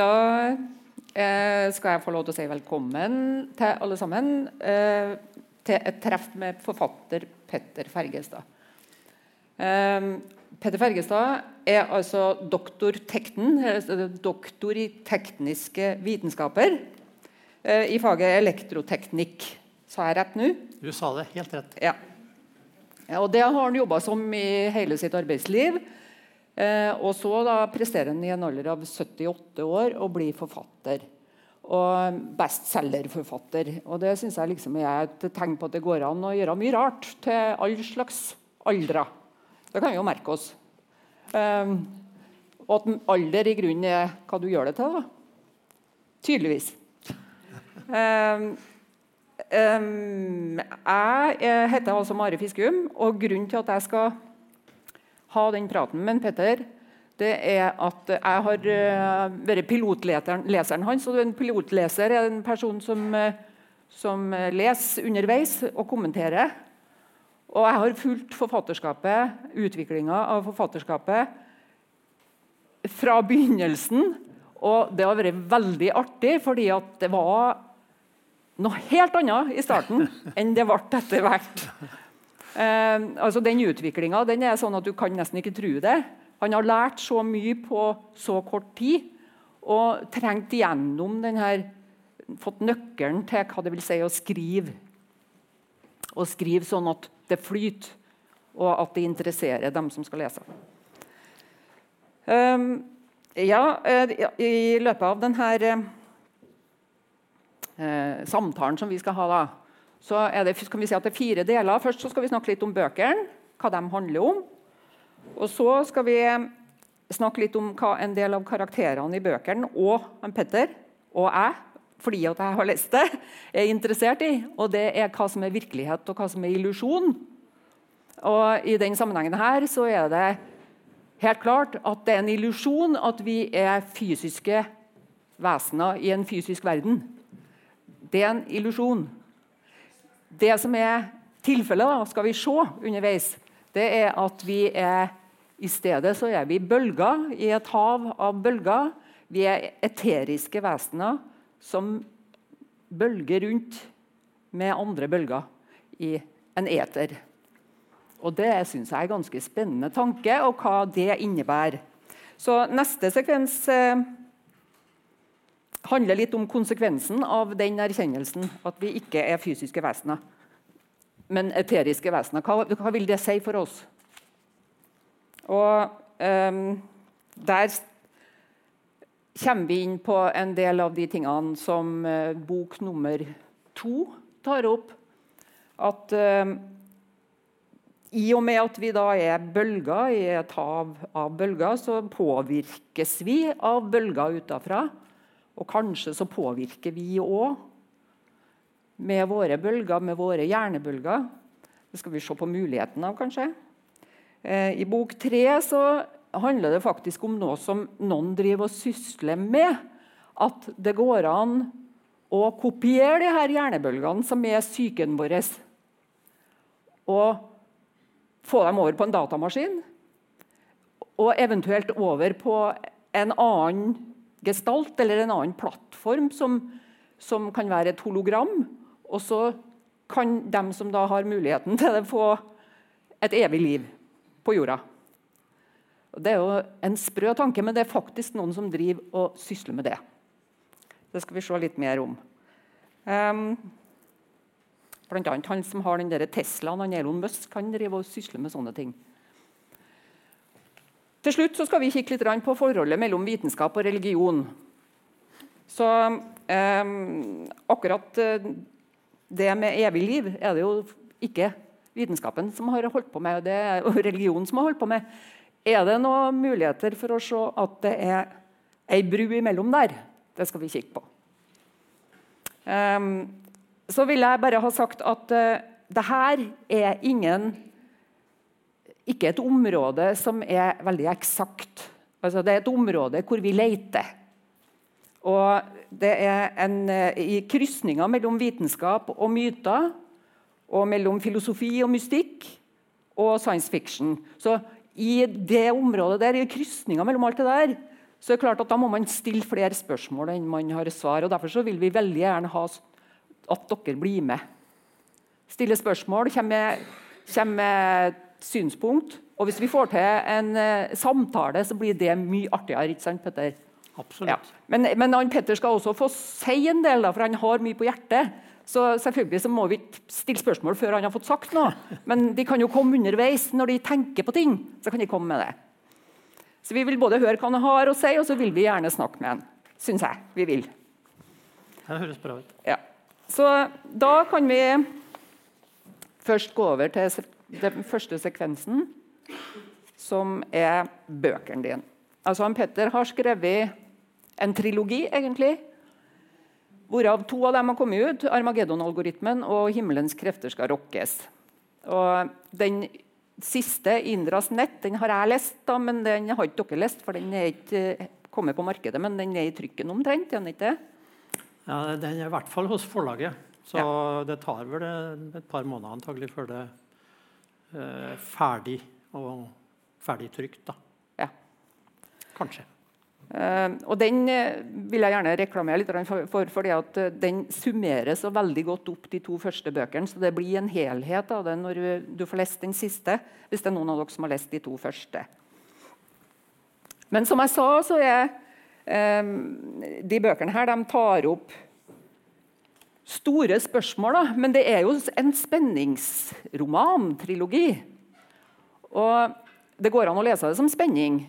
Da eh, skal jeg få lov til å si velkommen til alle sammen eh, til et treff med forfatter Petter Fergestad. Eh, Petter Fergestad er altså doktor, tekten, doktor i tekniske vitenskaper eh, i faget elektroteknikk. Sa jeg rett nå? Du sa det helt rett. Ja. ja og det har han jobba som i hele sitt arbeidsliv. Eh, og så da presterer han i en alder av 78 år og blir forfatter. Og bestselgerforfatter. Og det syns jeg liksom er et tegn på at det går an å gjøre mye rart til all slags aldre. Det kan vi jo merke oss. Um, og at alder i grunnen er hva du gjør det til. da. Tydeligvis. Um, um, jeg heter altså Mari Fiskum, og grunnen til at jeg skal ha den praten med Petter, det er at jeg har uh, vært pilotleseren hans. og En pilotleser er en person som, uh, som leser underveis og kommenterer. Og jeg har fulgt forfatterskapet, utviklinga av forfatterskapet fra begynnelsen. Og det har vært veldig artig, fordi det var noe helt annet i starten enn det ble etter hvert. Eh, altså Den utviklinga er sånn at du kan nesten ikke tro det. Han har lært så mye på så kort tid og trengt gjennom denne, fått nøkkelen til hva det vil si å skrive. Og skrive sånn at det flyter, og at det interesserer dem som skal lese. Um, ja, I løpet av denne uh, samtalen som vi skal ha, da, så det, kan vi si at det er fire deler. Først skal vi snakke litt om bøkene, hva de handler om. Og så skal vi snakke litt om hva en del av karakterene i bøkene og Petter og jeg fordi at jeg har lest det, er interessert i. Og det er hva som er virkelighet, og hva som er illusjon. Og I den sammenhengen her så er det helt klart at det er en illusjon at vi er fysiske vesener i en fysisk verden. Det er en illusjon. Det som er tilfellet, skal vi se underveis, det er at vi er i stedet så er vi bølger i et hav av bølger. Vi er eteriske vesener som bølger rundt med andre bølger i en eter. Og Det syns jeg er en ganske spennende tanke, og hva det innebærer. Så Neste sekvens eh, handler litt om konsekvensen av den erkjennelsen at vi ikke er fysiske vesener, men eteriske vesener. Hva, hva vil det si for oss? Og um, Der kommer vi inn på en del av de tingene som uh, bok nummer to tar opp. At uh, i og med at vi da er bølger i et hav av bølger, så påvirkes vi av bølger utafra. Og kanskje så påvirker vi òg med våre bølger, med våre hjernebølger. Det skal vi se på muligheten av, kanskje. Eh, I bok tre så handler det faktisk om noe som noen driver og sysler med. At det går an å kopiere de her hjernebølgene som er psyken vår, og få dem over på en datamaskin. Og eventuelt over på en annen gestalt eller en annen plattform som, som kan være et hologram. Og så kan de som da har muligheten til det, få et evig liv på jorda. Det er jo en sprø tanke, men det er faktisk noen som driver og sysler med det. Det skal vi se litt mer om. Um, blant annet han som har den der Teslaen, han Elon Musk, kan drive og sysle med sånne ting. Til slutt skal vi kikke litt på forholdet mellom vitenskap og religion. Så eh, akkurat eh, det med evig liv er det jo ikke vitenskapen som har holdt på med, det er religionen som har holdt på med. Er det noen muligheter for å se at det er ei bru imellom der? Det skal vi kikke på. Eh, så vil jeg bare ha sagt at uh, det her er ingen ikke et område som er veldig eksakt. Altså, det er et område hvor vi leter. Og det er en, uh, I krysninga mellom vitenskap og myter, og mellom filosofi og mystikk og science fiction. Så i det området der, i krysninga mellom alt det der, så er det klart at da må man stille flere spørsmål enn man har svar. og Derfor vil vi veldig gjerne ha at dere blir med. Stille spørsmål, kommer med synspunkt. Og hvis vi får til en uh, samtale, så blir det mye artigere. ikke sant, Petter? Absolutt. Ja. Men, men han Petter skal også få si en del, da, for han har mye på hjertet. Så selvfølgelig så må vi ikke stille spørsmål før han har fått sagt noe. Men de kan jo komme underveis når de tenker på ting. så kan de komme med det. Så Vi vil både høre hva han har å si, og så vil vi gjerne snakke med han. Syns jeg vi vil. Det høres bra ut. Ja. Så da kan vi først gå over til den første sekvensen, som er bøkene dine. Altså, han Petter har skrevet en trilogi, egentlig. Hvorav to av dem har kommet ut. 'Armageddon-algoritmen' og 'Himmelens krefter skal rokkes'. Og den siste, 'Indras nett', den har jeg lest, da, men den har ikke dere lest. For den er ikke eh, kommet på markedet, men den er i trykken omtrent? Er ikke det? Ja, Den er i hvert fall hos forlaget. Så ja. det tar vel et par måneder antagelig før det er ferdig og ferdig trykt. da. Ja. Kanskje. Uh, og Den uh, vil jeg gjerne reklamere litt for, for fordi at uh, den summerer så veldig godt opp de to første bøkene. Så det blir en helhet av det når du får lest den siste. Hvis det er noen av dere som har lest de to første. Men som jeg sa, så er de bøkene her, de tar opp store spørsmål. Da. Men det er jo en spenningsroman, trilogi. Og det går an å lese det som spenning.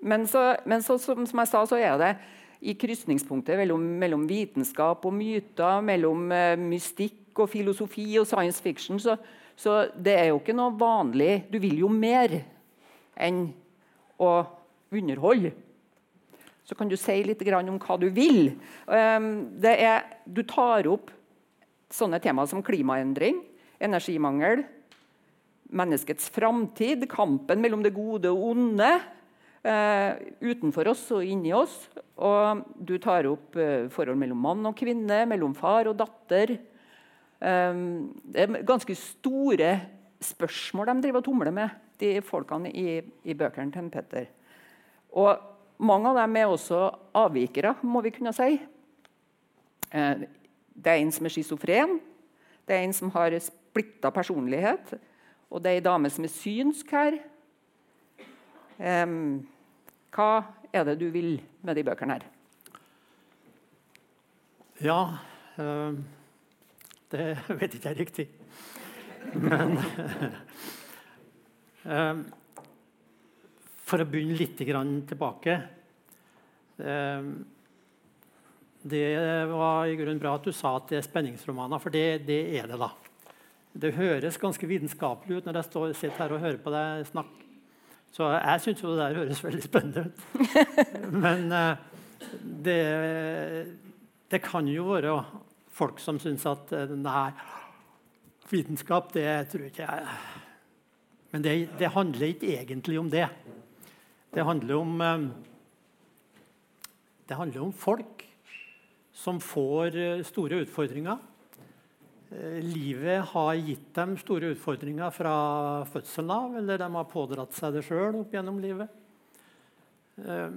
Men, så, men så, som, som, jeg sa, så er det i krysningspunktet mellom, mellom vitenskap og myter, mellom uh, mystikk og filosofi og science fiction. Så, så, det er jo ikke noe vanlig Du vil jo mer enn å underholde. Så kan du si litt om hva du vil. Um, er, du tar opp sånne temaer som klimaendring, energimangel, menneskets framtid, kampen mellom det gode og onde Uh, utenfor oss og inni oss. Og du tar opp uh, forhold mellom mann og kvinne, mellom far og datter. Um, det er ganske store spørsmål de driver og tumler med, de folkene i, i bøkene til Petter. Og mange av dem er også avvikere, må vi kunne si. Uh, det er en som er schizofren, det er en som har splitta personlighet, og det er ei dame som er synsk her. Hva er det du vil med de bøkene her? Ja uh, Det vet ikke jeg riktig. Men uh, For å begynne litt tilbake uh, Det var i grunnen bra at du sa at det er spenningsromaner, for det, det er det. da. Det høres ganske vitenskapelig ut når jeg står, sitter her og hører på deg snakke. Så jeg syns jo det der høres veldig spennende ut. Men uh, det, det, kan jo være folk som syns at uh, nei, vitenskap, det tror ikke jeg Men det, det, handler ikke egentlig om det. Det handler om uh, Det handler om folk som får store utfordringer Eh, livet har gitt dem store utfordringer fra fødselen av, eller de har pådratt seg det sjøl opp gjennom livet. Eh,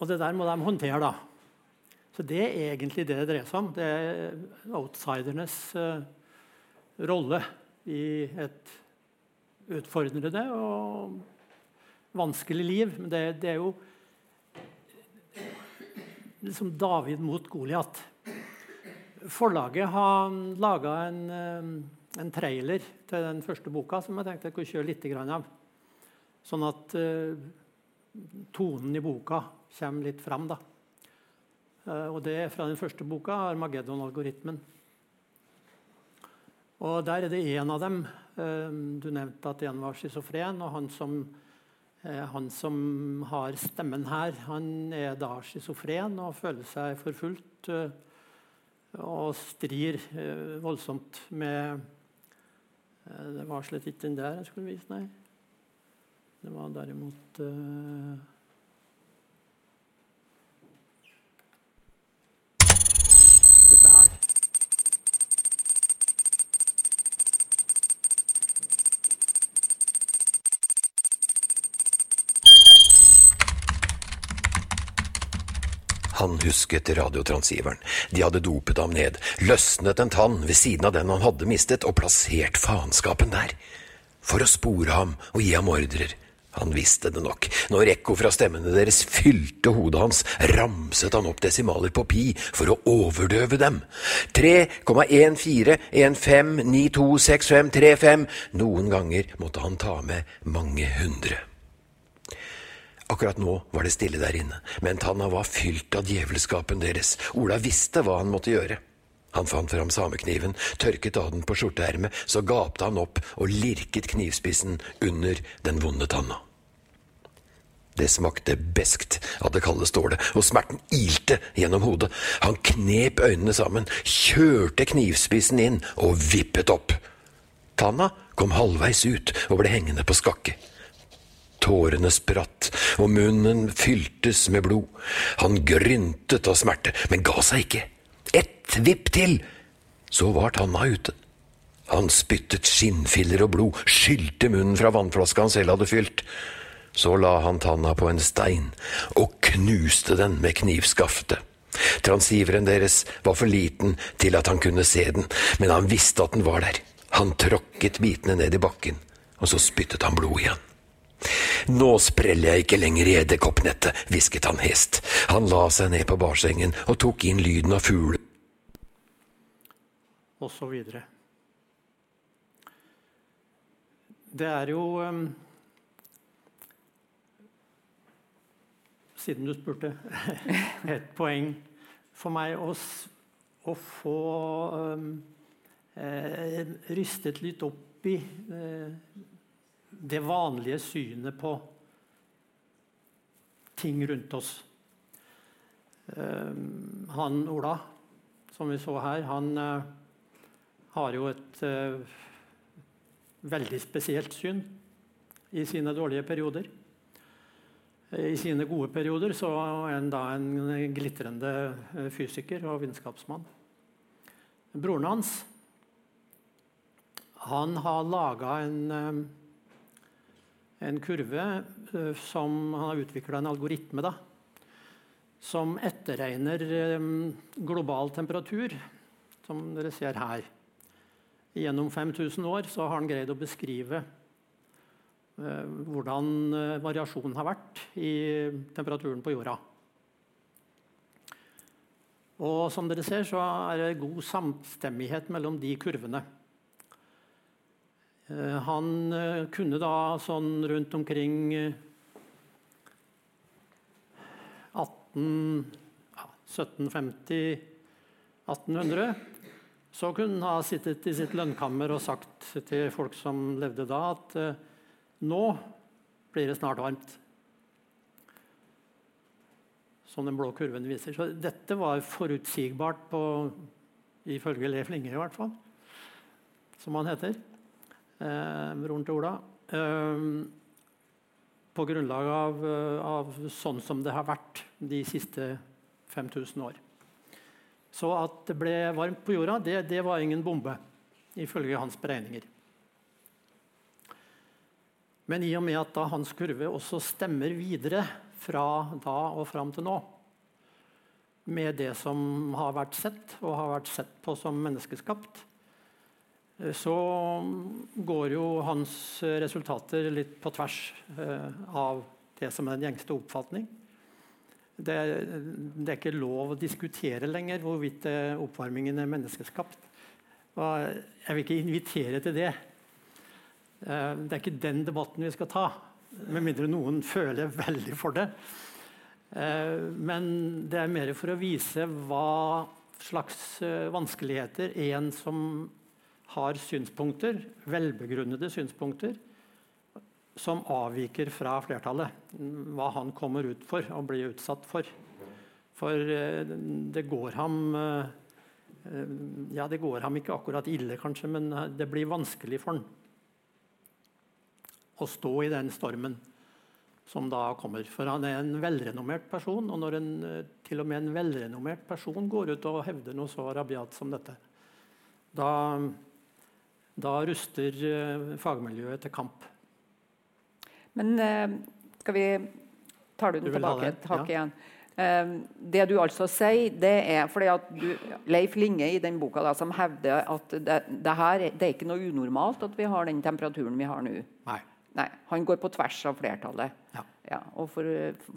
og det der må de håndtere, da. Så det er egentlig det det dreier seg om. Det er outsidernes rolle i et utfordrende og vanskelig liv. Men det, det er jo liksom David mot Goliat. Forlaget har laga en, eh, en, trailer til den første boka som jeg tenkte jeg kunne kjøre litt av. Sånn at uh, tonen i boka kommer litt fram. Da. Uh, og det er fra den første boka, 'Armageddon-algoritmen'. Og Der er det en av dem. Uh, du nevnte at én var schizofren. og han som, han som har stemmen her, han er da schizofren og føler seg forfulgt og strir eh, voldsomt med eh, Det var slett ikke den der jeg skulle vise, nei. Det var derimot uh, Dette her. Han husket radiotransiveren. De hadde dopet ham ned, løsnet en tann ved siden av den han hadde mistet, og plassert faenskapen der. For å spore ham og gi ham ordrer. Han visste det nok. Når ekko fra stemmene deres fylte hodet hans, ramset han opp desimaler på pi for å overdøve dem. 3,1415926535. Noen ganger måtte han ta med mange hundre. Akkurat nå var det stille der inne, men Tanna var fylt av djevelskapen deres. Ola visste hva han måtte gjøre. Han fant fram samekniven, tørket av den på skjorteermet, så gapte han opp og lirket knivspissen under den vonde tanna. Det smakte beskt av det kalde stålet, og smerten ilte gjennom hodet. Han knep øynene sammen, kjørte knivspissen inn og vippet opp. Tanna kom halvveis ut og ble hengende på skakke. Tårene spratt, og munnen fyltes med blod. Han gryntet av smerte, men ga seg ikke. Ett vipp til, så var tanna ute. Han spyttet skinnfiller og blod, skylte munnen fra vannflaska han selv hadde fylt. Så la han tanna på en stein og knuste den med knivskaftet. Transiveren deres var for liten til at han kunne se den, men han visste at den var der. Han tråkket bitene ned i bakken, og så spyttet han blod igjen. Nå spreller jeg ikke lenger i edderkoppnettet, hvisket han hest. Han la seg ned på barsengen og tok inn lyden av fugler. Og så videre. Det er jo um, Siden du spurte, et poeng for meg å, å få um, eh, rystet litt opp i eh, det vanlige synet på ting rundt oss. Uh, han Ola, som vi så her, han uh, har jo et uh, veldig spesielt syn i sine dårlige perioder. I sine gode perioder så er han da en glitrende fysiker og vitenskapsmann. Broren hans han har laga en en kurve eh, som han har utvikla en algoritme da, som etterregner eh, global temperatur, som dere ser her. Gjennom 5000 år har han greid å beskrive eh, hvordan variasjonen har vært i temperaturen på jorda. Og som dere ser, så er det god samstemmighet mellom de kurvene. Eh, han eh, kunne da sånn rundt omkring 1750 1800 så kunne han ha sittet i sitt lønnkammer og sagt til folk som levde da, at eh, nå blir det snart varmt. Som den blå kurven viser. Så dette var forutsigbart på, ifølge Le Flinge, i hvert fall. Som han heter eh, broren til Ola. Eh, på grunnlag av, eh, av, sånn som det har vært de siste 5000 år. Så at det ble varmt på jorda, det, det var ingen bombe, ifølge hans beregninger. Men i og med at hans kurve også stemmer videre fra da og fram til nå, med det som har vært sett, og har vært sett på som menneskeskapt, Eh, så går jo hans resultater litt på tvers eh, av det som er den gjengste oppfatning. Det, det, er ikke lov å diskutere lenger hvorvidt eh, oppvarmingen er menneskeskapt. Og jeg vil ikke invitere til det. Det er ikke den debatten vi skal ta, med mindre noen føler veldig for det. Men det er mer for å vise hva slags vanskeligheter en som har synspunkter, velbegrunnede synspunkter, som avviker fra flertallet. Hva han kommer ut for og blir utsatt for. For eh, det går ham eh, Ja, det går ham ikke akkurat ille, kanskje, men eh, det blir vanskelig for han å stå i den stormen som da kommer. For han er en velrenommert person, og når en, til og med en velrenommert person går ut og hevder noe så rabiat som dette, da da ruster eh, fagmiljøet til kamp. Men eh, skal vi Tar du den du tilbake et hakk ja. igjen? Eh, det du altså sier, det er fordi at du, Leif Linge i den boka da, som hevder at det, det, her, det er ikke noe unormalt at vi har den temperaturen vi har nå. Nei. Nei, Han går på tvers av flertallet Ja. ja, og får,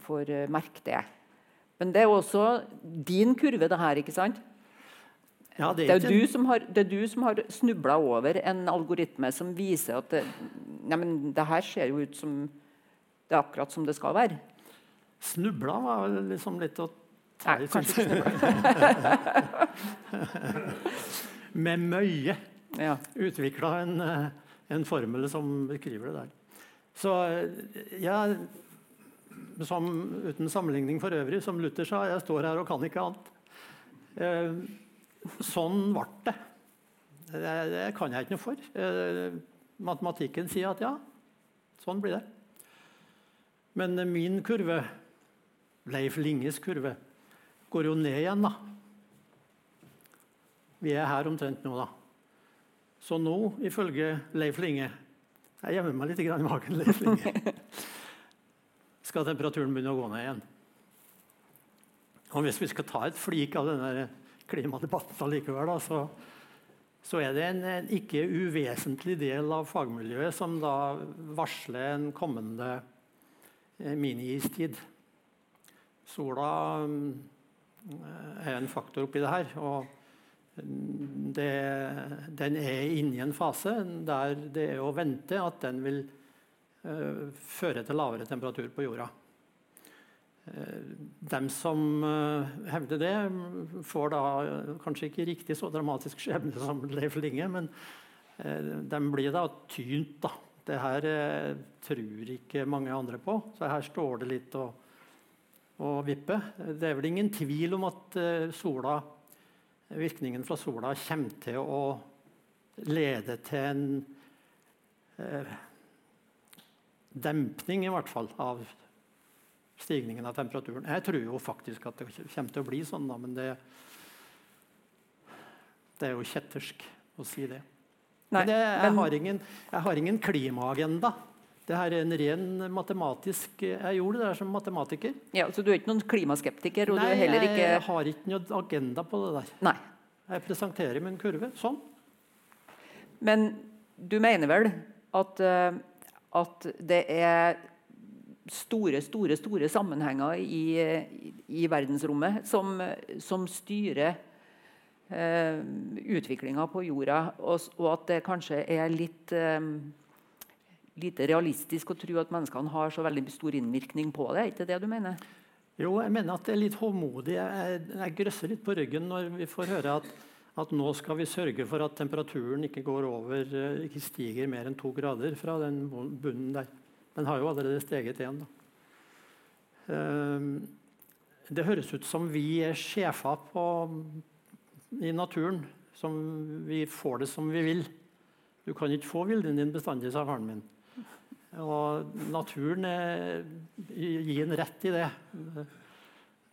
får merke det. Men det er også din kurve, det her. ikke sant? Ja, det Det er er, du som har, det er du som har snubla over en algoritme som viser at det, nei, men det her ser jo ut som det er akkurat som det skal være. Snubla var liksom litt å ta i kanskje Med møye Ja. utvikla en, eh, en formel som beskriver det der. Så eh, jeg, som, uten sammenligning for øvrig, som Luther sa, jeg står her og kan ikke annet. Eh, sånn ble det. Det, det kan jeg ikke noe for. Eh, matematikken sier at ja, sånn blir det. Men min kurve, Leif Linges kurve, går jo ned igjen, da. Vi er her omtrent nå, da. Så nå, ifølge Leif Linge Jeg gjemmer meg litt i magen. Leif Linge. Skal temperaturen begynne å gå ned igjen. Og Hvis vi skal ta et flik av denne klimadebatten allikevel, da, så, så er det en, en ikke uvesentlig del av fagmiljøet som da varsler en kommende eh, mini-istid. Sola mm, er en faktor oppi det her. og det, den er inne i en fase der det er å vente at den vil eh, føre til lavere temperatur på jorda. Eh, dem som eh, hevder det, får da eh, kanskje ikke riktig så dramatisk skjebne som Leif Linge, men de blir da tynt. da. Det her tror ikke mange andre på, så her står det litt å, å vippe. Det er vel ingen tvil om at sola virkningen fra sola kommer til å lede til en eh, dempning, i hvert fall, av stigningen av temperaturen. Jeg tror jo faktisk at det kommer til å bli sånn, da, men det, det er jo kjettersk å si det. Nei, men det, jeg, har ingen, jeg har ingen klimaagenda. Det her er en ren matematisk Jeg gjorde det der som matematiker. Ja, så du er ikke noen klimaskeptiker? og Nei, du er heller ikke... jeg har ikke noen agenda på det der. Nei. Jeg presenterer min kurve sånn. Men du mener vel at, eh, at det er store, store, store sammenhenger i, i, verdensrommet som, som styrer eh, utviklinga på jorda, og, og at det kanskje er litt eh, lite realistisk å tro at menneskene har så veldig stor innvirkning på det? Er ikke det du mener? Jo, jeg mener at det er litt håndmodig. Jeg, jeg grøsser litt på ryggen når vi får høre at, at nå skal vi sørge for at temperaturen ikke går over, eh, ikke stiger mer enn to grader fra den bunnen der. Den har jo allerede steget igjen. Ehm, det høres ut som vi er sjefer på, i naturen. Som vi får det som vi vil. Du kan ikke få viljen din bestandig, sa faren min. Og naturen er, gir en rett i det.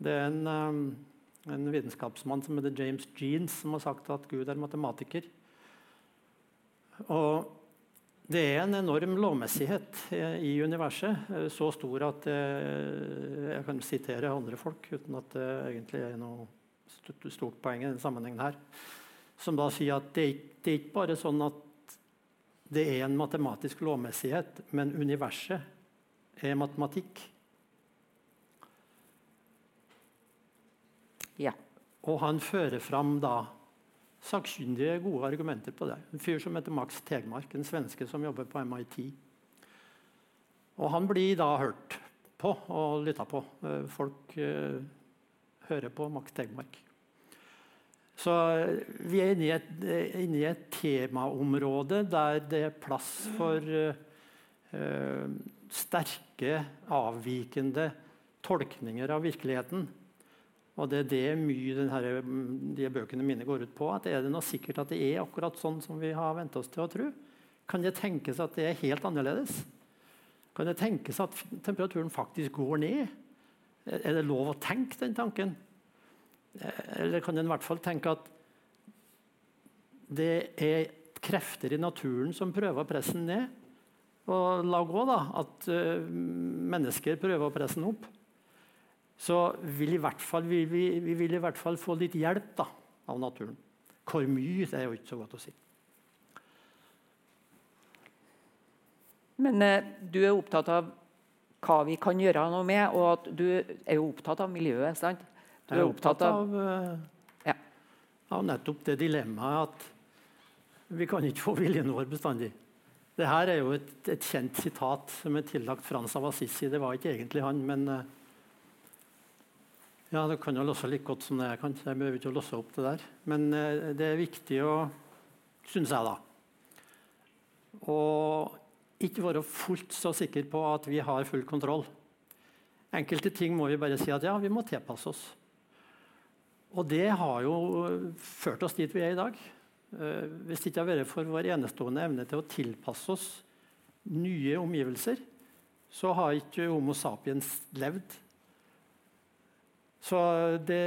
Det er en, um, en vitenskapsmann som heter James Jeans, som har sagt at Gud er matematiker. Og det er en enorm lovmessighet eh, i universet, eh, så stor at eh, jeg kan sitere andre folk uten at det egentlig er noe stort, poeng i denne sammenhengen her. Som da sier at det, det er ikke bare sånn at det er en matematisk lovmessighet, men universet er matematikk. Ja. Og han fører fram da sakkyndige, gode argumenter på det. En fyr som heter Max Tegmark, en svenske som jobber på MIT. Og han blir da hørt på og lytta på. Eh, Folk eh, hører på Max Tegmark. Så eh, vi er inne i, et, eh, inne i et temaområde der det er plass for eh, sterke, avvikende tolkninger av virkeligheten. Og det er det mye denne, mm, de bøkene mine går ut på. at Er det noe sikkert at det er akkurat sånn som vi har vent oss til å tro? Kan det tenkes at det er helt annerledes? Kan det tenkes at temperaturen faktisk går ned? Er det lov å tenke den tanken? Eh, Eller kan en i hvert fall tenke at det er krefter i naturen som prøver å presse den ned? Og la gå, da, at mennesker prøver å presse den opp. Så vil fall, vi, vi, vi, vil i hvert fall få litt hjelp da, av naturen. Hvor mye det er jo ikke så godt å si. Men eh, du er opptatt av hva vi kan gjøre noe med, og at du er jo opptatt av miljøet. sant? Du er, er opptatt av, av, uh, ja. av nettopp det dilemmaet at vi kan ikke få viljen vår bestandig. Dette er jo et, et, kjent sitat som er tillagt Frans av Assisi. Det var ikke egentlig han, men uh, ja, Det kan jo låse like godt som det jeg kan. Jeg behøver ikke å låse opp det der. Men uh, det er viktig å, syns jeg, da, og ikke være fullt så sikker på at vi har full kontroll. Enkelte ting må vi bare si at ja, vi må tilpasse oss. Og det har jo ført oss dit vi er i dag. Eh, hvis det ikke hadde vært for vår enestående evne til å tilpasse oss nye omgivelser, så har ikke Homo sapiens levd. Så det,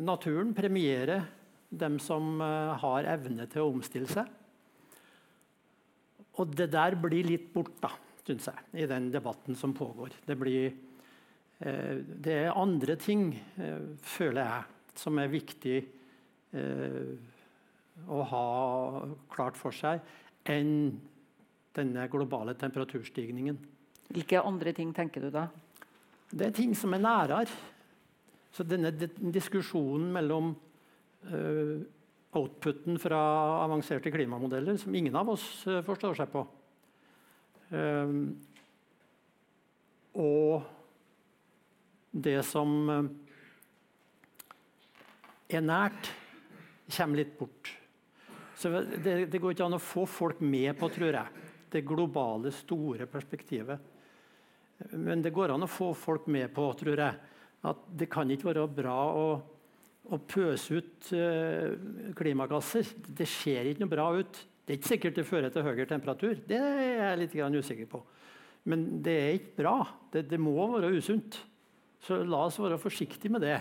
naturen premierer dem som eh, har evne til å omstille seg. Og det der blir litt borte, syns jeg, i den debatten som pågår. Det, blir, eh, det er andre ting, eh, føler jeg, som er viktig å ha klart for seg enn denne globale temperaturstigningen. Hvilke andre ting tenker du da? Det er ting som er nærere. Så denne diskusjonen mellom uh, outputen fra avanserte klimamodeller som ingen av oss uh, forstår seg på. Um, og det som uh, er nært, kommer litt bort. Så det, det, går ikke an å få folk med på tror jeg, det globale, store perspektivet. Men det går an å få folk med på tror jeg, at det kan ikke være bra å å pøse ut uh, klimagasser. Det ser ikke noe bra ut. Det er ikke sikkert det fører til høyere temperatur. Det er jeg litt usikker på. Men det er ikke bra. Det, det, må være usunt. Så la oss være forsiktige med det.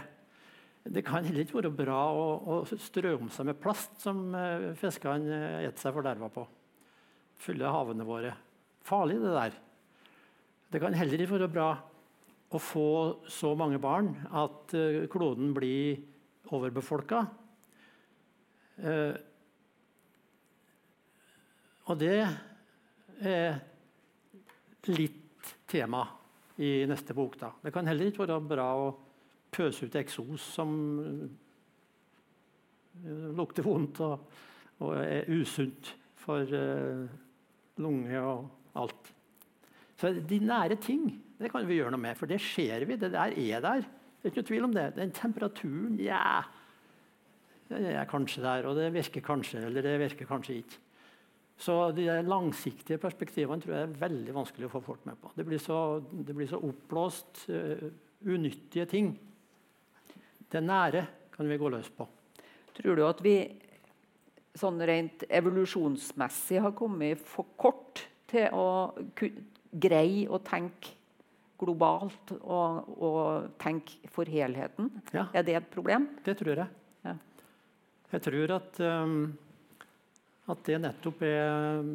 Det kan heller ikke være bra å, å strø om seg med plast, som uh, fiskene spiser seg forderva på. Fylle havene våre. Farlig, det der. Det kan heller ikke være bra å få så mange barn at uh, kloden blir overbefolka. Eh, og det er litt tema i neste bok. Da. Det kan heller ikke være bra å pøse ut eksos som eh, lukter vondt og, og er usunt for lunge og alt. Så de nære ting det kan vi gjøre noe med, for det ser vi. Det der er der. Det er ikke noe tvil om det. Den temperaturen ja, det er kanskje der, og det virker kanskje, eller det virker kanskje ikke. Så de langsiktige perspektivene tror jeg er veldig vanskelig å få folk med på. Det blir så, det blir så oppblåst, uh, unyttige ting. Det nære kan vi gå løs på. Tror du at vi sånn rent evolusjonsmessig har kommet for kort til å greie å tenke globalt og, og tenke for helheten? Ja. Er det et problem? Det tror jeg. Ja. Jeg tror at, um, at det nettopp er um,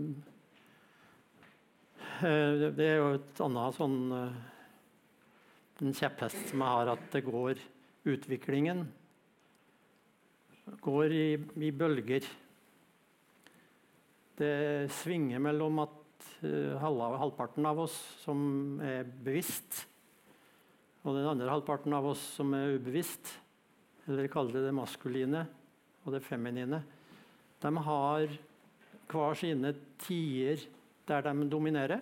Det er jo et annet sånn uh, En kjepphest som jeg har, at det går Utviklingen går i, i bølger. Det svinger mellom at Eh, halvparten av oss som er bevisst, og den andre halvparten av oss som er ubevisst, eller kaller det det maskuline og det feminine, de har hver sine tider der de dominerer.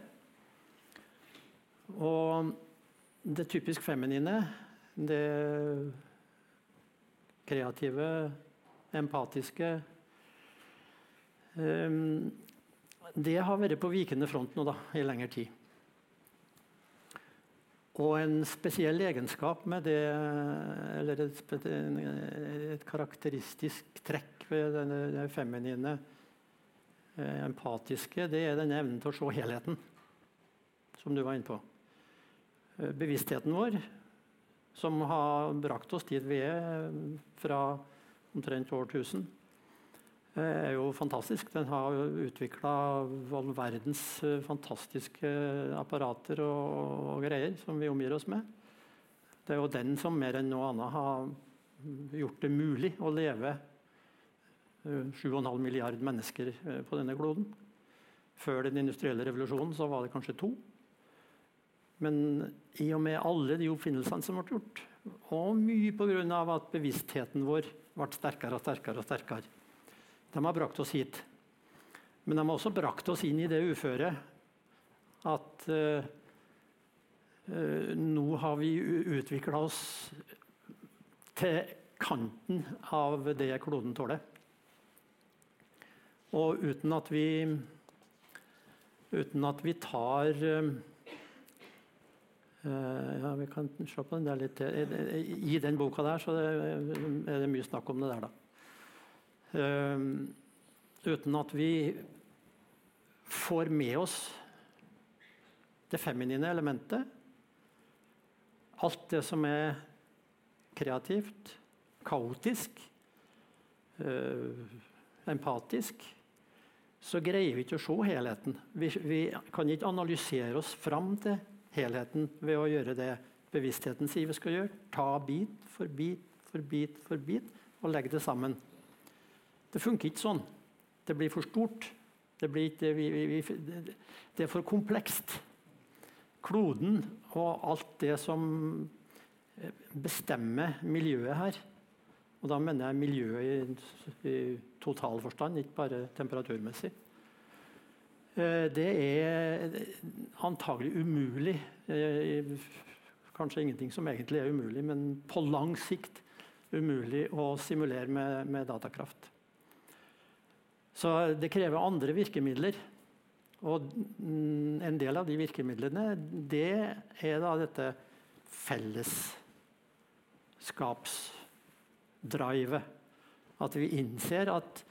Og det typisk feminine, det kreative, empatiske um, det har vært på vikende front nå da, i lengre tid. Og en spesiell egenskap med det, eller et, et karakteristisk trekk ved denne feminine, eh, empatiske, det er denne evnen til å se helheten, som du var inne på. Eh, bevisstheten vår, som har brakt oss dit vi er fra omtrent årtusen, er jo fantastisk. Den har utvikla all verdens eh, fantastiske apparater og, og, greier som vi omgir oss med. Det er jo den som mer enn noe annet har gjort det mulig å leve 7,5 milliard mennesker på denne kloden. Før den industrielle revolusjonen så var det kanskje to. Men i og med alle de oppfinnelsene som ble gjort, og mye pga. at bevisstheten vår ble sterkere og sterkere, og sterkere, de har brakt oss hit. Men de har også brakt oss inn i det uføret at uh, uh, nå har vi utvikla oss til kanten av det kloden tåler. Og uten at vi uten at vi tar uh, ja, Vi kan se på den der litt I den boka der så er det mye snakk om det der, da. Uten at vi får med oss det feminine elementet. Alt det som er kreativt, kaotisk, øh, empatisk så greier vi ikke å se helheten. Vi, vi, kan ikke analysere oss fram til helheten ved å gjøre det bevisstheten sier vi skal gjøre. Ta bit for bit for bit for bit og legge det sammen. Det funker ikke sånn. Det blir for stort. Det, ikke, vi, vi, det er for komplekst. Kloden og alt det som bestemmer miljøet her og da mener jeg miljøet i, i total forstand, ikke bare temperaturmessig. Eh, det er antagelig umulig. Eh, kanskje ingenting som egentlig er umulig, men på lang sikt umulig å simulere med, med datakraft. Så det krever andre virkemidler. Og en del av de virkemidlene det er da dette fellesskapsdrivet. At vi innser at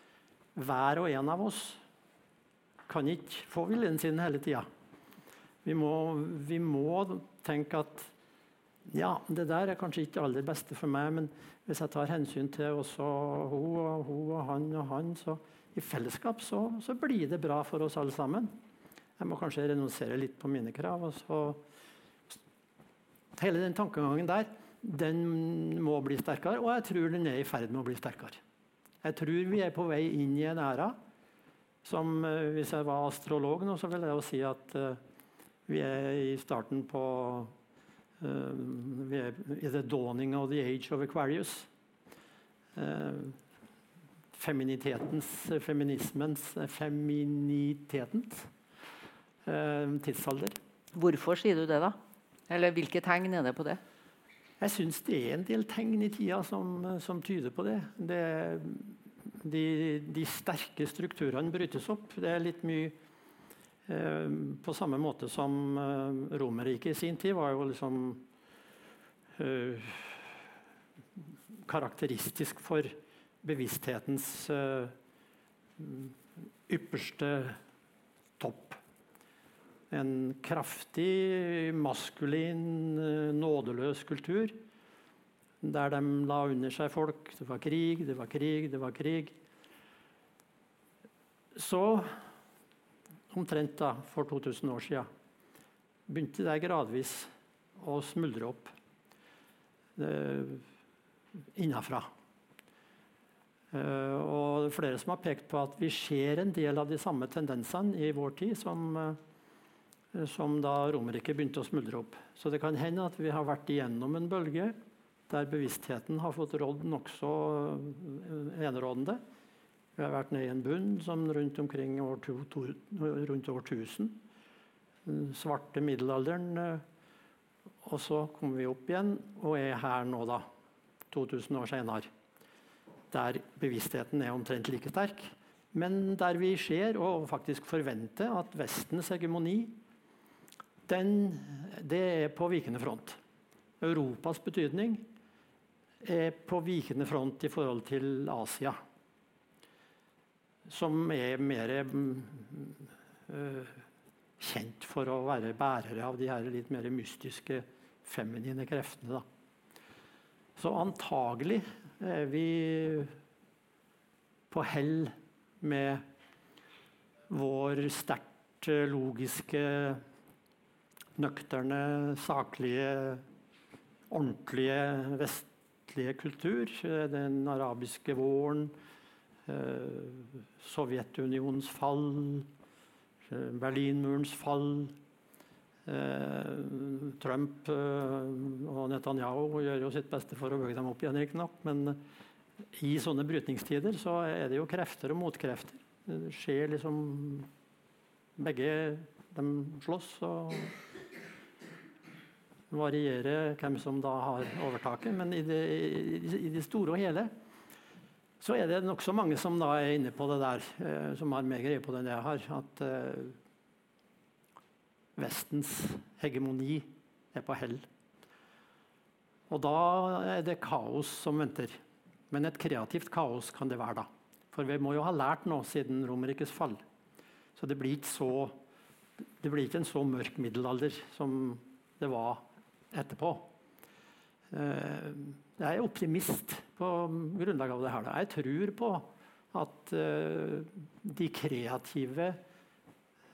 hver og en av oss kan ikke få viljen sin hele tida. Vi, vi, må tenke at ja, det der er kanskje ikke det aller beste for meg, men hvis jeg tar hensyn til også hun og hun og han og han, så i fellesskap så, så blir det bra for oss alle sammen. Jeg må kanskje renonsere litt på mine krav. Hele den tankegangen der den må bli sterkere, og jeg tror den er i ferd med å bli sterkere. Jeg tror vi er på vei inn i en æra som eh, Hvis jeg var astrolog nå, så ville jeg jo si at uh, vi er i starten på uh, Vi er i the dawning of the age of Aquarius. Uh, feminitetens, feminismens, feminitetens tidsalder. Hvorfor sier du det, da? Eller hvilke tegn er det på det? Jeg syns det er en del tegn i tida som, som tyder på det. det de, de, sterke strukturene brytes opp. Det er litt mye eh, På samme måte som eh, Romerriket i sin tid var jo liksom eh, karakteristisk for bevissthetens eh, ypperste topp. En kraftig, maskulin, eh, nådeløs kultur. Der de la under seg folk. Det var krig, det var krig, det var krig. Så, omtrent da, for 2000 år siden, begynte det gradvis å smuldre opp eh, innafra. Eh, er flere som har pekt på at vi ser en del av de samme tendensene i vår tid som eh, som da Romerike begynte å smuldre opp. Så det kan hende at vi har vært igjennom en bølge der bevisstheten har fått rådd nokså eh, enerådende. Vi har vært nede i en bunn som rundt omkring år to, to, rundt år 1000. Den svarte middelalderen. Og så kommer vi opp igjen og er her nå, da. 2000 år senere. Der bevisstheten er omtrent like sterk. Men der vi ser og faktisk forventer at Vestens hegemoni den, det er på vikende front. Europas betydning er på vikende front i forhold til Asia. Som er mer øh, kjent for å være bærere av de her litt mer mystiske, feminine kreftene. Da. Så antagelig er vi på hell med vår sterkt logiske nøkterne, saklige ordentlige vestlige kultur. Den arabiske våren, Sovjetunionens fall, Berlinmurens fall. Trump og Netanyahu gjør jo sitt beste for å bygge dem opp igjen, riktignok. Men i sånne brytningstider så er det jo krefter og motkrefter. Det skjer liksom Begge de slåss og varierer hvem som da har overtaket. Men i det, i det store og hele så er det nokså mange som da er inne på det der, eh, som har mer greie på det enn jeg har. At eh, Vestens hegemoni er på hell. Og da er det kaos som venter. Men et kreativt kaos kan det være da. For vi må jo ha lært noe siden Romerrikes fall. Så det blir ikke så det blir ikke en så mørk middelalder som det var etterpå. Eh, jeg er optimist på grunnlag av det her. Jeg tror på at eh, de kreative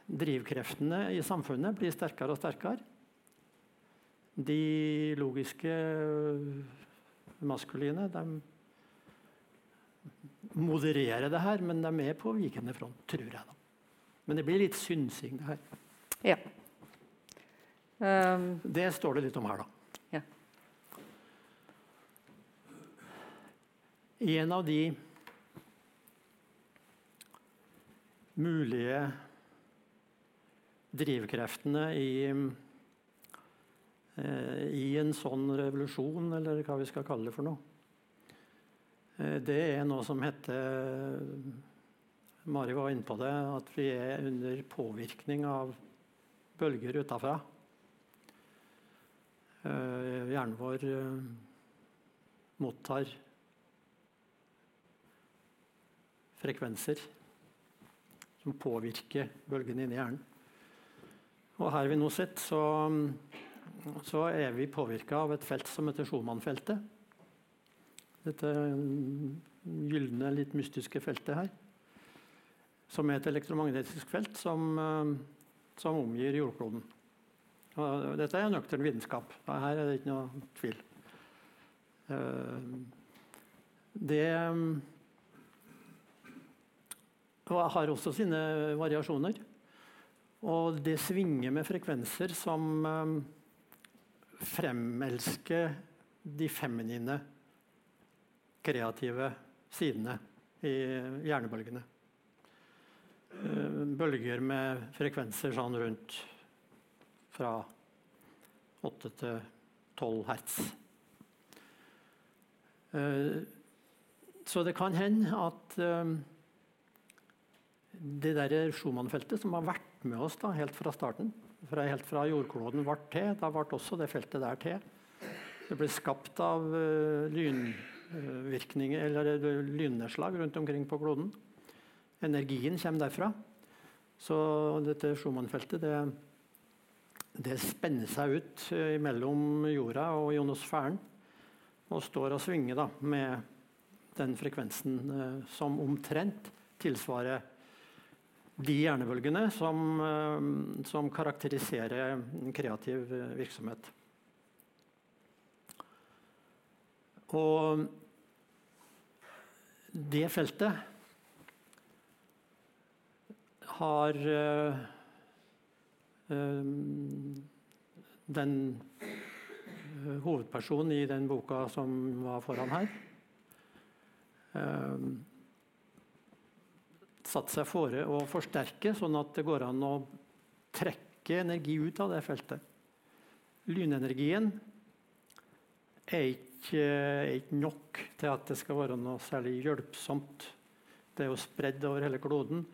drivkreftene i samfunnet blir sterkere og sterkere. De logiske maskuline de modererer det her, men de er med på vikende front, tror jeg. da. Men det blir litt synsing, det her. Ja. Um, det står det litt om her, da. Ja. En av de mulige drivkreftene i, eh, i en sånn revolusjon, eller hva vi skal kalle det for noe, eh, det er noe som heter Mari var inne på det, at vi er under påvirkning av bølger utafra. Uh, hjernen vår mottar frekvenser som påvirker bølgene inni hjernen. Og her vi nå sitter, så, så er vi påvirka av et felt som heter Schumann-feltet. Dette gylne, litt mystiske feltet her som er et elektromagnetisk felt som, eh, som omgir jordkloden. Og dette er nøktern vitenskap. Her er det ikke noe tvil. Eh, det har også sine variasjoner. Og det svinger med frekvenser som eh, fremelsker de feminine, kreative sidene i hjernebølgene. Eh, bølger med frekvenser sånn rundt fra 8 til 12 hertz. Eh, så det kan hende at det der Schumann-feltet, som har vært med oss da, helt fra starten, fra, helt fra jordkloden ble til, da ble også det feltet der til. Det ble skapt av lynvirkninger, eller lynnedslag rundt omkring på kloden. Energien kommer derfra. Så dette Schumann-feltet det, det, spenner seg ut uh, mellom jorda og ionosfæren og står og svinger da, med den frekvensen eh, som omtrent tilsvarer de hjernebølgene som, eh, som karakteriserer kreativ virksomhet. Og det feltet har uh, um, den hovedpersonen i den boka som var foran her, satt seg fore å forsterke, sånn at det går an å trekke energi ut av det feltet. Lynenergien er ikke, er ikke nok til at det skal være noe særlig hjelpsomt. Det er jo spredd over hele kloden.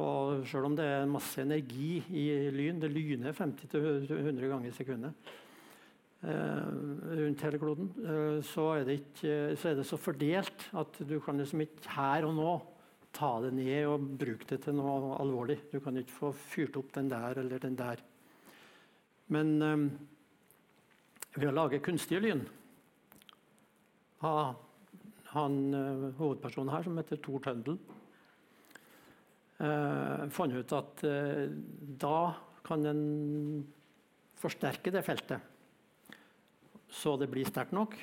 Og selv om det er masse energi i lyn, det lyner 50-100 ganger i sekundet eh, rundt hele kloden, eh, så, er ikke, så, er det så fordelt at du kan liksom ikke her og nå ta det ned og bruke det til noe alvorlig. Du kan ikke få fyrt opp den der eller den der. Men eh, ved å lage kunstige lyn ha han eh, hovedpersonen her, som heter Tor Tøndel, eh, fant ut at eh, da kan en forsterke det feltet. så det blir sterkt nok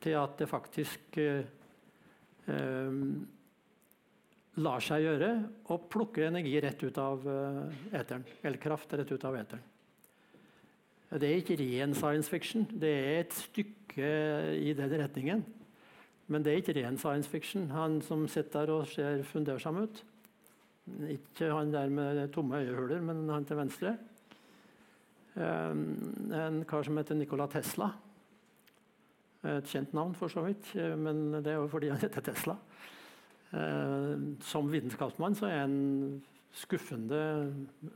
til at det faktisk eh, lar seg gjøre å plukke energi rett ut av eh, eteren. Eller kraft rett ut av eteren. Det er ikke ren science fiction. Det er et stykke i den retningen. Men det er ikke ren science fiction. Han som sitter der og ser fundersam ut Ikke han der med tomme øyehuler, men han til venstre. En kar som heter Nikola Tesla. Et kjent navn, for så vidt, men det er jo fordi han heter Tesla. Som vitenskapsmann så er han skuffende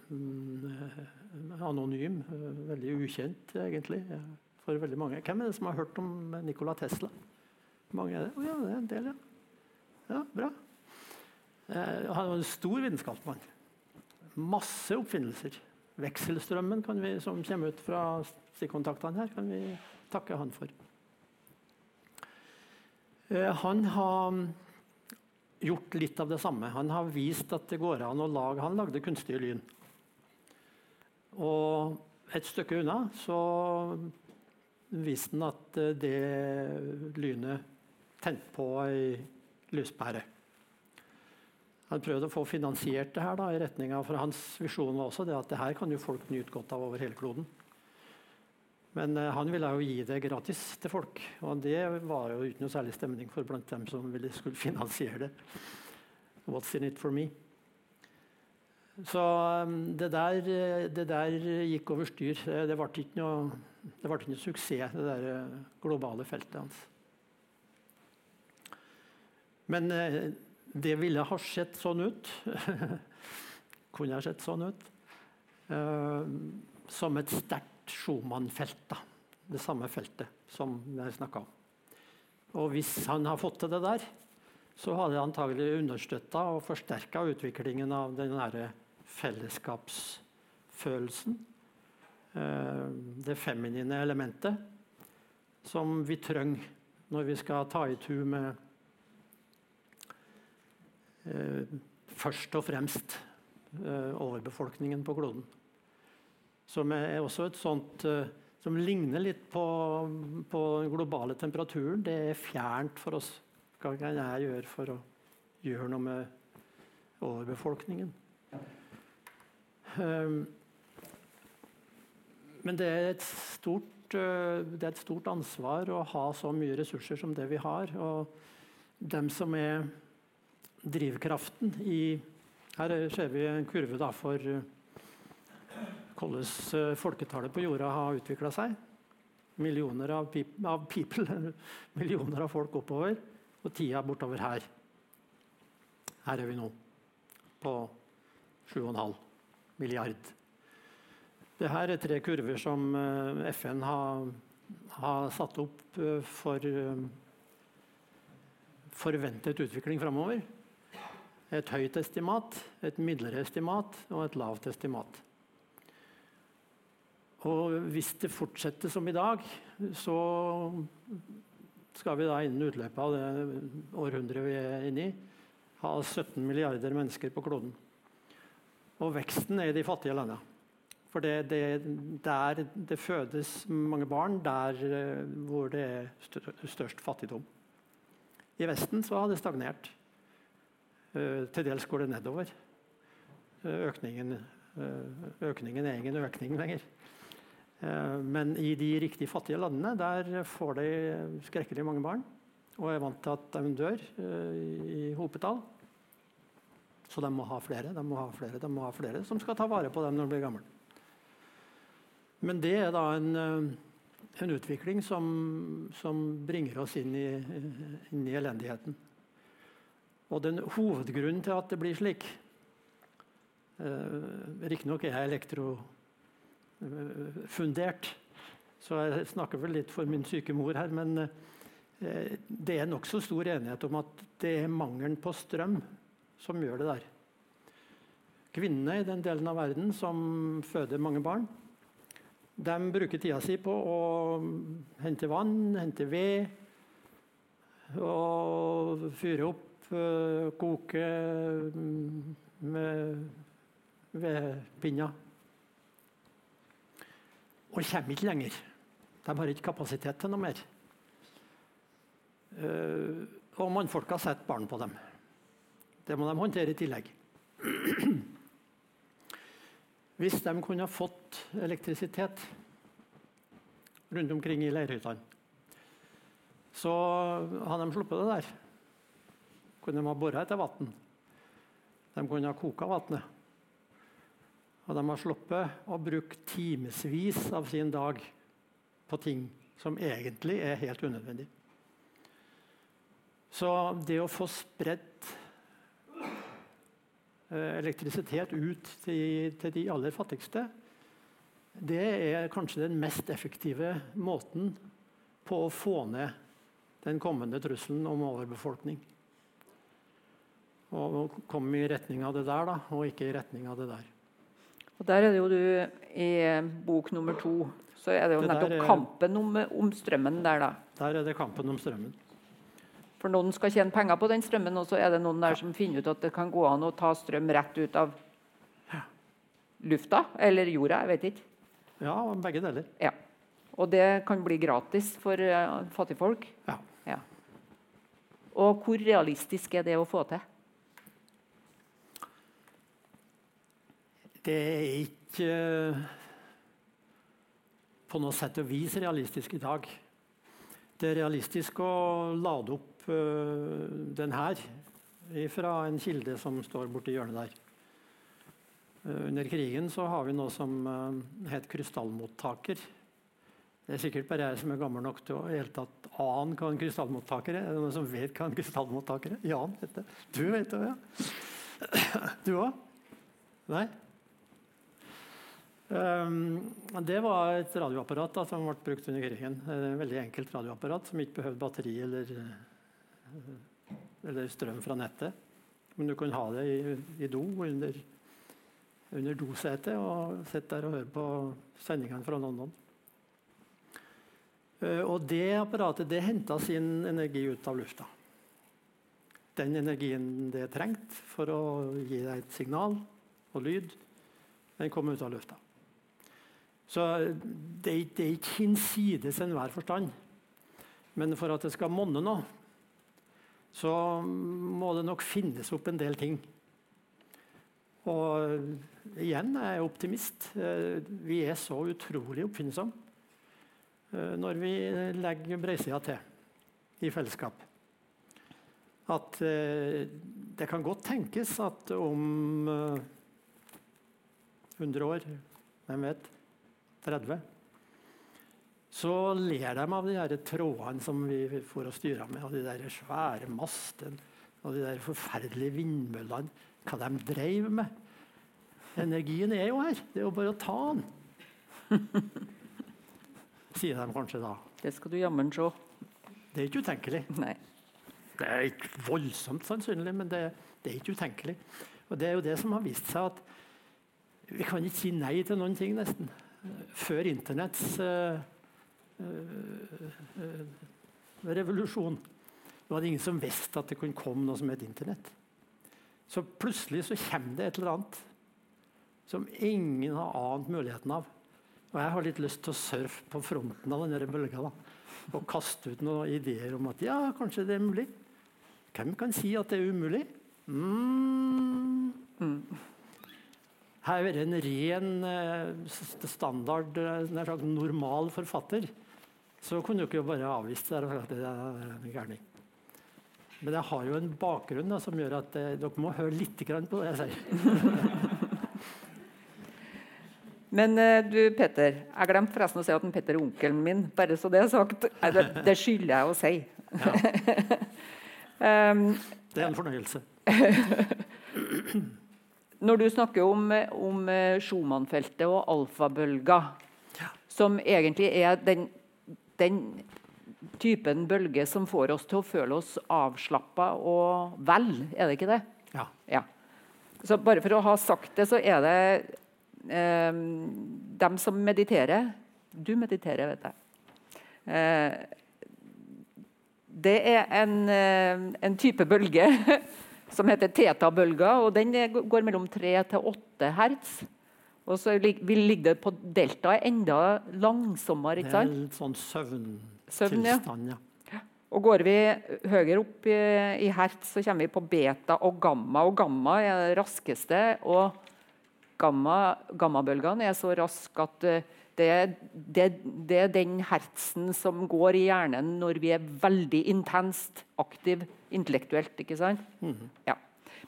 mm, anonym. Veldig ukjent, egentlig, for veldig mange. Hvem er det som har hørt om Nikola Tesla? Mange er det? Oh, ja, det er en del, ja. Ja, Bra. Eh, han var en stor vitenskapsmann. Masse oppfinnelser. Vekselstrømmen vi, som kommer ut fra stikkontaktene her, kan vi takke han for. Eh, han har gjort litt av det samme. Han har vist at det går an å lage Han lagde kunstige lyn. Og et stykke unna så viste han at eh, det lynet tente på ei lyspære. Han prøvde å få finansiert det her da, i retninga, for Hans visjon var også det at det her kan jo folk nyte godt av over hele kloden. Men uh, han ville jo gi det gratis til folk, og det var jo ikke noe særlig stemning for blant dem som ville skulle finansiere det. What's in it for me? Så um, det, der, det, der, gikk over styr. Det ble ikke noe, det ble ikke noe suksess, det der eh, globale feltet hans. Men det ville ha sett sånn ut. Kunne ha sett sånn ut. Som et sterkt Schumann-felt. Det samme feltet som jeg snakka om. Og hvis han har fått til det der, så har det antagelig understøtta og forsterka utviklingen av den nære fellesskapsfølelsen. Eh, det feminine elementet som vi trenger når vi skal ta i tu med eh, først og fremst eh, overbefolkningen på kloden. Som er også et sånt eh, som ligner litt på, på, den globale temperaturen. Det er fjernt for oss. Hva kan jeg gjøre for å gjøre noe med overbefolkningen? Um, men det er, stort, uh, det er et stort ansvar å ha så mye ressurser som det vi har. Og dem som er drivkraften i Her ser vi en kurve for uh, hvordan eh, folketallet på jorda har utvikla seg. Millioner av, av, people, millioner av folk oppover, og tida bortover her. Her er vi nå, på 7,5 milliard. Dette er tre kurver som eh, FN har, har satt opp eh, for forventet utvikling framover. Et høyt estimat, et midlere estimat og et lavt estimat. Og hvis det fortsetter som i dag, så skal vi da innen utløpet av det århundret vi er inne i, ha 17 milliarder mennesker på kloden. Og veksten er i de fattige landene. For det, er der det fødes mange barn, der eh, hvor det er størst fattigdom. I Vesten så har det stagnert. Uh, til dels går det nedover. Uh, økningen, økningen er ingen økning lenger. Eh, men i de riktig fattige landene der får de skrekkelig mange barn og er vant til at de dør eh, i hopetall. Så de må ha flere, de må ha flere, de må ha flere som skal ta vare på dem når de blir gamle. Men det er da en, eh, en utvikling som, som, bringer oss inn i, inn i, elendigheten. Og den hovedgrunnen til at det blir slik eh, Riktignok er jeg elektro fundert. Så jeg snakker vel litt for min syke mor her, men eh, det er nokså stor enighet om at det er mangelen på strøm som gjør det der. Kvinnene i den delen av verden som føder mange barn, de bruker tida si på å hente vann, hente ved, og fyre opp, eh, koke mm, med vedpinner og kommer ikke lenger. De har ikke kapasitet til noe mer. Uh, og mannfolka setter barn på dem. Det må de håndtere i tillegg. Hvis de kunne fått elektrisitet rundt omkring i leirhyttene, så hadde de sluppet det der. Kunne de ha bora etter vann. De kunne ha koka vannet. Og de har sluppet å bruke timevis av sin dag på ting som egentlig er helt unødvendig. Så det å få spredt eh, elektrisitet ut til, til, de aller fattigste, det er kanskje den mest effektive måten på å få ned den kommende trusselen om overbefolkning. Og komme i retning av det der, da, og ikke i retning av det der. Og Der er det jo du i bok nummer to. Så er det jo det nettopp er, kampen om, om, strømmen der, da. Der er det kampen om strømmen. For noen skal tjene penger på den strømmen, og så er det noen der som finner ut at det kan gå an å ta strøm rett ut av lufta eller jorda. Jeg vet ikke. Ja, begge deler. Ja. Og det kan bli gratis for uh, fattigfolk. Ja. ja. Og hvor realistisk er det å få til? Det er ikke eh, på noe sett og vis realistisk i dag. Det er realistisk å lade opp uh, den her fra en kilde som står borti hjørnet der. Uh, under krigen så har vi noe som het krystallmottaker. Det er sikkert bare jeg som er gammel nok til å helt tatt ane hva en krystallmottaker er. Er det noen som vet hva en krystallmottaker er? Jan heter det. Du vet det, ja. Du òg? Nei? Um, det var et radioapparat da, som ble brukt under krigen. Et veldig enkelt radioapparat som ikke behøvde batteri eller, eh, eller, strøm fra nettet. Men du kunne ha det i, i do under, under dosetet og sitte der og høre på sendingene fra London. Uh, og det apparatet det henta sin energi ut av lufta. Den energien det trengte for å gi deg et signal og lyd, den kom ut av lufta. Så det, det er ikke hinsides enhver forstand. Men for at det skal monne noe, så må det nok finnes opp en del ting. Og igjen er jeg optimist. Eh, vi er så utrolig oppfinnsomme eh, når vi legger breisida til i fellesskap. At eh, det kan godt tenkes at om 100 år, hvem vet, 30, så ler de av de der trådene som vi får å styre med, og de der svære mastene og de der forferdelige vindmøllene. Hva de drev med. Energien er jo her. Det er jo bare å ta den. Sier de kanskje da. Det skal du jammen se. Det er ikke utenkelig. Nei. Det er ikke voldsomt sannsynlig, men det, det, er ikke utenkelig. Og Det er jo det som har vist seg at vi kan ikke si nei til noen ting, nesten før Internetts uh, uh, revolusjon var det ingen som visste at det kunne komme noe som het Internett. Så plutselig så kommer det et eller annet som ingen har ant muligheten av. Og jeg har litt lyst til å surfe på fronten av denne bølga da, og kaste ut noen ideer om at ja, kanskje det er mulig. Hvem kan si at det er umulig? Mm. Mm. Her er en ren eh, standard, eh, sagt, normal forfatter. Så kunne du ikke bare avvist det. det er gærning. Men jeg har jo en bakgrunn da, som gjør at eh, dere må høre litt på det jeg sier. Men du, Petter. Jeg glemte forresten å si at Petter er onkelen min. Bare så det er sagt. Det, det skylder jeg å si. Ja. um, det er en fornøyelse. Når du snakker om, om eh, Schumann-feltet og alfabølger, ja. som egentlig er den, den, typen bølge som får oss til å føle oss avslappa og vel, er det ikke det? Ja. ja. Så bare for å ha sagt det, så er det eh, dem som mediterer Du mediterer, vet jeg. Eh, det er en, eh, en type bølge som heter teta-bølger. og Den går mellom 3 til 8 hertz. Og så vil ligge det på deltaet enda langsommere. Det ikke er sant? litt sånn Søvn, ja. søvntilstand. Ja. Og går vi høyere opp i, i hertz, så kommer vi på beta og gamma. Og gamma er det raskeste. Og gamma, gammabølgene er så raske at eh, det, det, det er den hertsen som går i hjernen når vi er veldig intenst aktiv intellektuelt. ikke sant? Ja.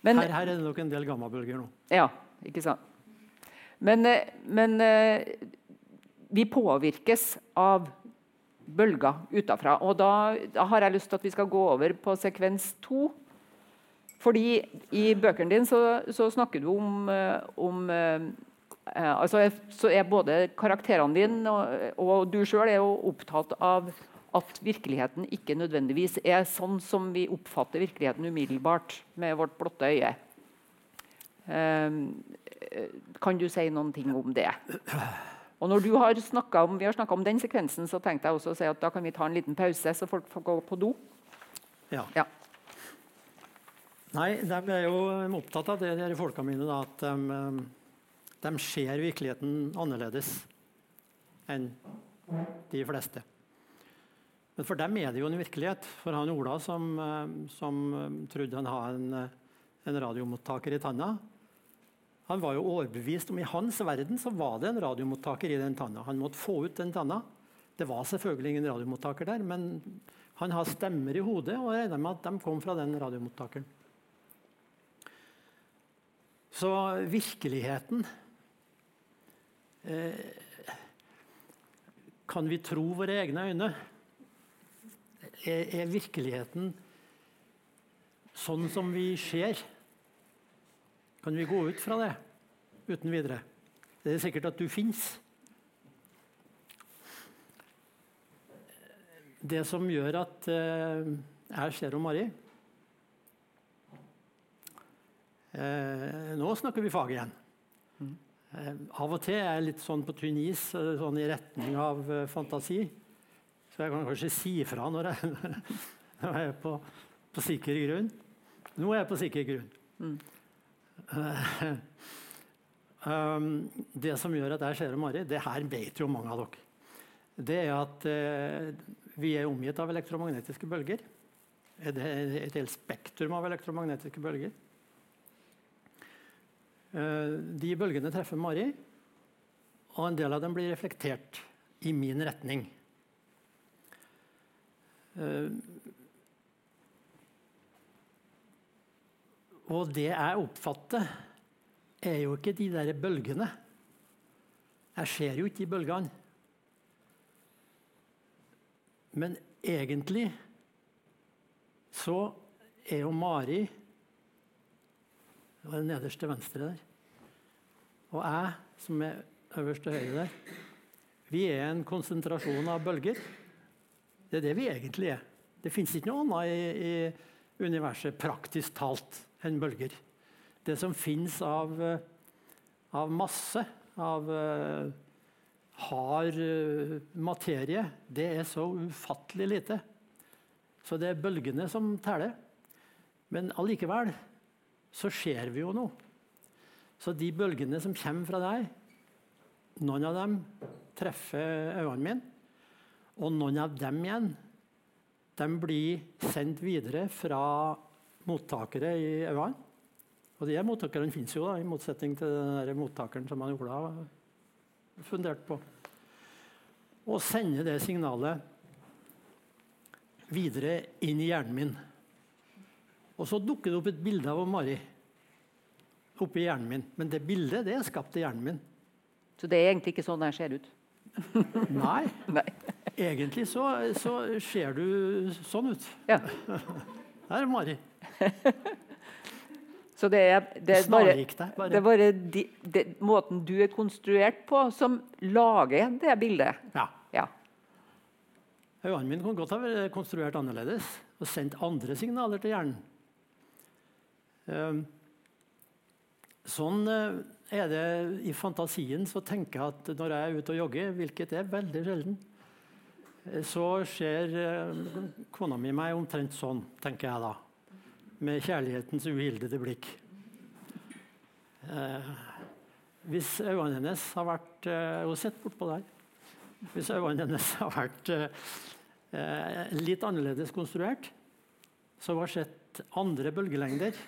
Men, Her, her er det nok en del gammabølger nå. ja, ikke sant. Men, eh, men eh, vi påvirkes av bølger utafra. Og da, da har jeg lyst til at vi skal gå over på sekvens to. Fordi i bøkene dine så, så snakker du om, eh, om eh, altså Så er både karakterene dine og, og du sjøl opptatt av at virkeligheten ikke nødvendigvis er sånn som vi oppfatter virkeligheten umiddelbart med vårt blotte øye. Ehm, eh, kan du si noen ting om det? Og når du har om, Vi har snakka om den sekvensen, så tenkte jeg også å si at da kan vi ta en liten pause, så folk får gå på do. Ja. Ja. Nei, ble er jo opptatt av det, de folka mine, da, at de, de ser virkeligheten annerledes enn de fleste. Men for dem er det jo en virkelighet. For han Ola som, eh, som eh, trodde han hadde en, eh, en radiomottaker i tanna, han var jo overbevist om I hans verden så var det en radiomottaker i den tanna. Han måtte få ut den tanna. Det var selvfølgelig ingen radiomottaker der, men han har stemmer i hodet og regner med at de kom fra den radiomottakeren. Så virkeligheten Kan vi tro våre egne øyne? Er, virkeligheten sånn som vi ser? Kan vi gå ut fra det uten videre? Det er sikkert at du fins. Det som gjør at eh, jeg ser om Mari eh, Nå snakker vi fag igjen. Eh, av og til er jeg litt sånn på tynn is, eh, sånn i retning av eh, fantasi. Så jeg kan kanskje si ifra når jeg, når jeg er på, på sikker grunn. Nå er jeg på sikker grunn. Eh, um, det som gjør at jeg ser om Mari, det her vet jo mange av dere. Det er at vi er omgitt av elektromagnetiske bølger. Det er et helt spektrum av elektromagnetiske bølger. Eh, de bølgene treffer Mari, og en del av dem blir reflektert i min retning. Eh, og det jeg oppfatter, er jo ikke de der bølgene. Jeg ser jo ikke de bølgene. Men egentlig så er jo Mari Det var nederst til venstre der. Og jeg, som er øverst til høyre der, vi er en konsentrasjon av bølger. Det er det vi egentlig er. Det fins ikke noe annet i, i universet praktisk talt enn bølger. Det som fins av, eh, av masse, av uh, hard uh, materie, det er så ufattelig lite. Så det er bølgene som teller. Men allikevel så ser vi jo noe. Så de bølgene som kommer fra deg, noen av dem treffer øynene mine. Og noen av dem igjen de blir sendt videre fra mottakere i øynene. Og de mottakerne finnes jo, da, i motsetning til den der mottakeren som han Ola funderte på. Og sender det signalet videre inn i hjernen min. Og så dukker det opp et bilde av Mari oppi hjernen min. Men det bildet det er skapt i hjernen min. Så det er egentlig ikke sånn jeg ser ut. Nei, Nei. egentlig så, så ser du sånn ut. Ja. Her er Mari. Så det er, det er bare, det er bare de, det, måten du er konstruert på, som lager det bildet. Ja. Ja. Øynene mine kan godt ha vært konstruert annerledes og sendt andre signaler til hjernen. Ehm, Sånn eh, er det i fantasien. Så tenker jeg at når jeg er ute og jogger, hvilket er veldig sjelden, eh, så ser eh, kona mi meg omtrent sånn, tenker jeg da. Med kjærlighetens uhildede blikk. Hvis øynene hennes har vært Hun sitter bortpå der. Hvis øynene hennes har vært litt annerledes konstruert, så hun har sett andre bølgelengder,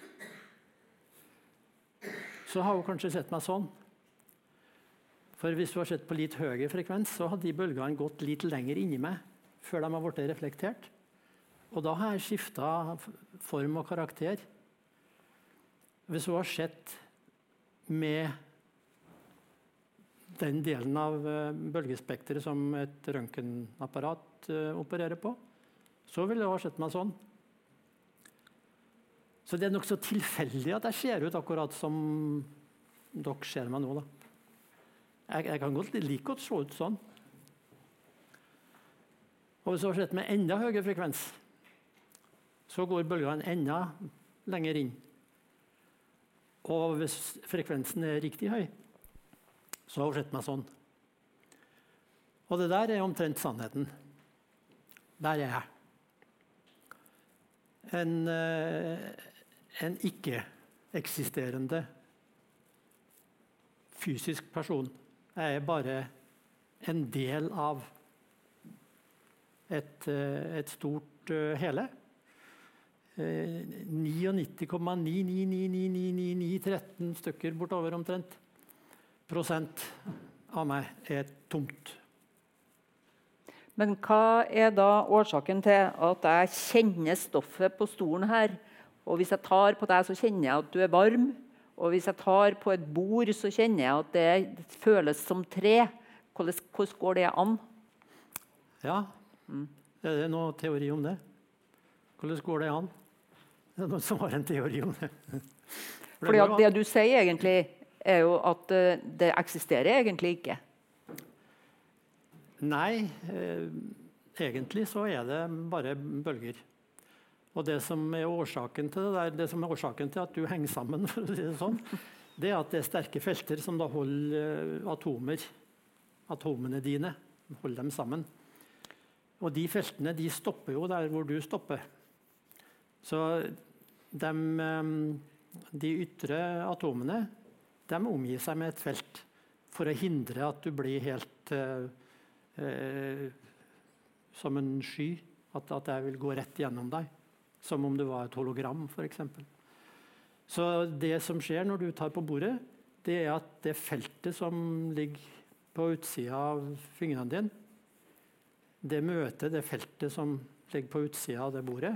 så har hun kanskje sett meg sånn. For hvis du har sett på litt høyere frekvens, så har de bølgene gått litt lenger inni meg før de har blitt reflektert. Og da har jeg skifta form og karakter. Hvis hun har sett med den delen av eh, bølgespekteret som et røntgenapparat eh, opererer på, så ville hun ha sett meg sånn. Så det er nokså tilfeldig at jeg ser ut akkurat som dere ser meg nå. Da. Jeg, jeg kan godt like godt se ut sånn. Og hvis du har sett med enda høyere frekvens, så går bølgene enda lenger inn. Og hvis frekvensen er riktig høy, så har hun sett meg sånn. Og det der er omtrent sannheten. Der er jeg. En, eh, en ikke-eksisterende fysisk person. Jeg er bare en del av et, eh, et stort eh, hele. 99,9999913 stykker bortover omtrent prosent av meg er tomt. Men hva er da årsaken til at jeg kjenner stoffet på stolen her? Og hvis jeg tar på deg, så kjenner jeg at du er varm. Og hvis jeg tar på et bord, så kjenner jeg at det føles som tre. Hvordan, hvordan går det an? Ja, er det noe teori om det? Hvordan går det an? Det er noen som har en teori om det. For Fordi at det du sier egentlig, er jo at eh, det eksisterer egentlig ikke. Nei, eh, egentlig så er det bare bølger. Og det som er årsaken til det der, det som er årsaken til at du henger sammen, for å si det sånn, det er at det er sterke felter som da holder eh, atomer, atomene dine, holder dem sammen. Og de feltene de stopper jo der hvor du stopper. Så de, de ytre atomene de omgir seg med et felt for å hindre at du blir helt eh, eh, som en sky. At, at jeg vil gå rett gjennom deg. Som om det var et hologram, f.eks. Så det som skjer når du tar på bordet, det er at det feltet som ligger på utsida av fingrene dine, det møter det feltet som ligger på utsida av det bordet.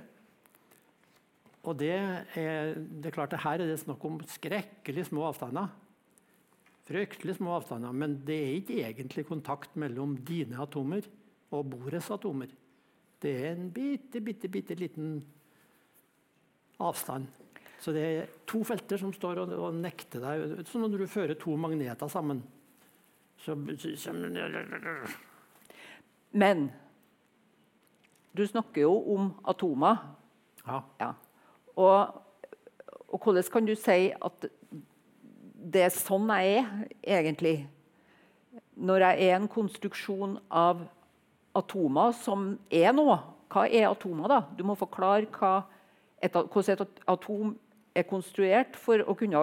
Og det er, det er klart at Her er det snakk om skrekkelig små avstander. Fryktelig små avstander, Men det er ikke egentlig kontakt mellom dine atomer og bordets atomer. Det er en bitte, bitte, bitte liten avstand. Så det er to felter som står og, og nekter deg. Som når du fører to magneter sammen. Så, Men du snakker jo om atomer. ja. Ja. Og, og hvordan kan du si at det er sånn jeg er, egentlig? Når jeg er en konstruksjon av atomer som er noe. Hva er atomer, da? Du må forklare hva et, hvordan et atom er konstruert for å kunne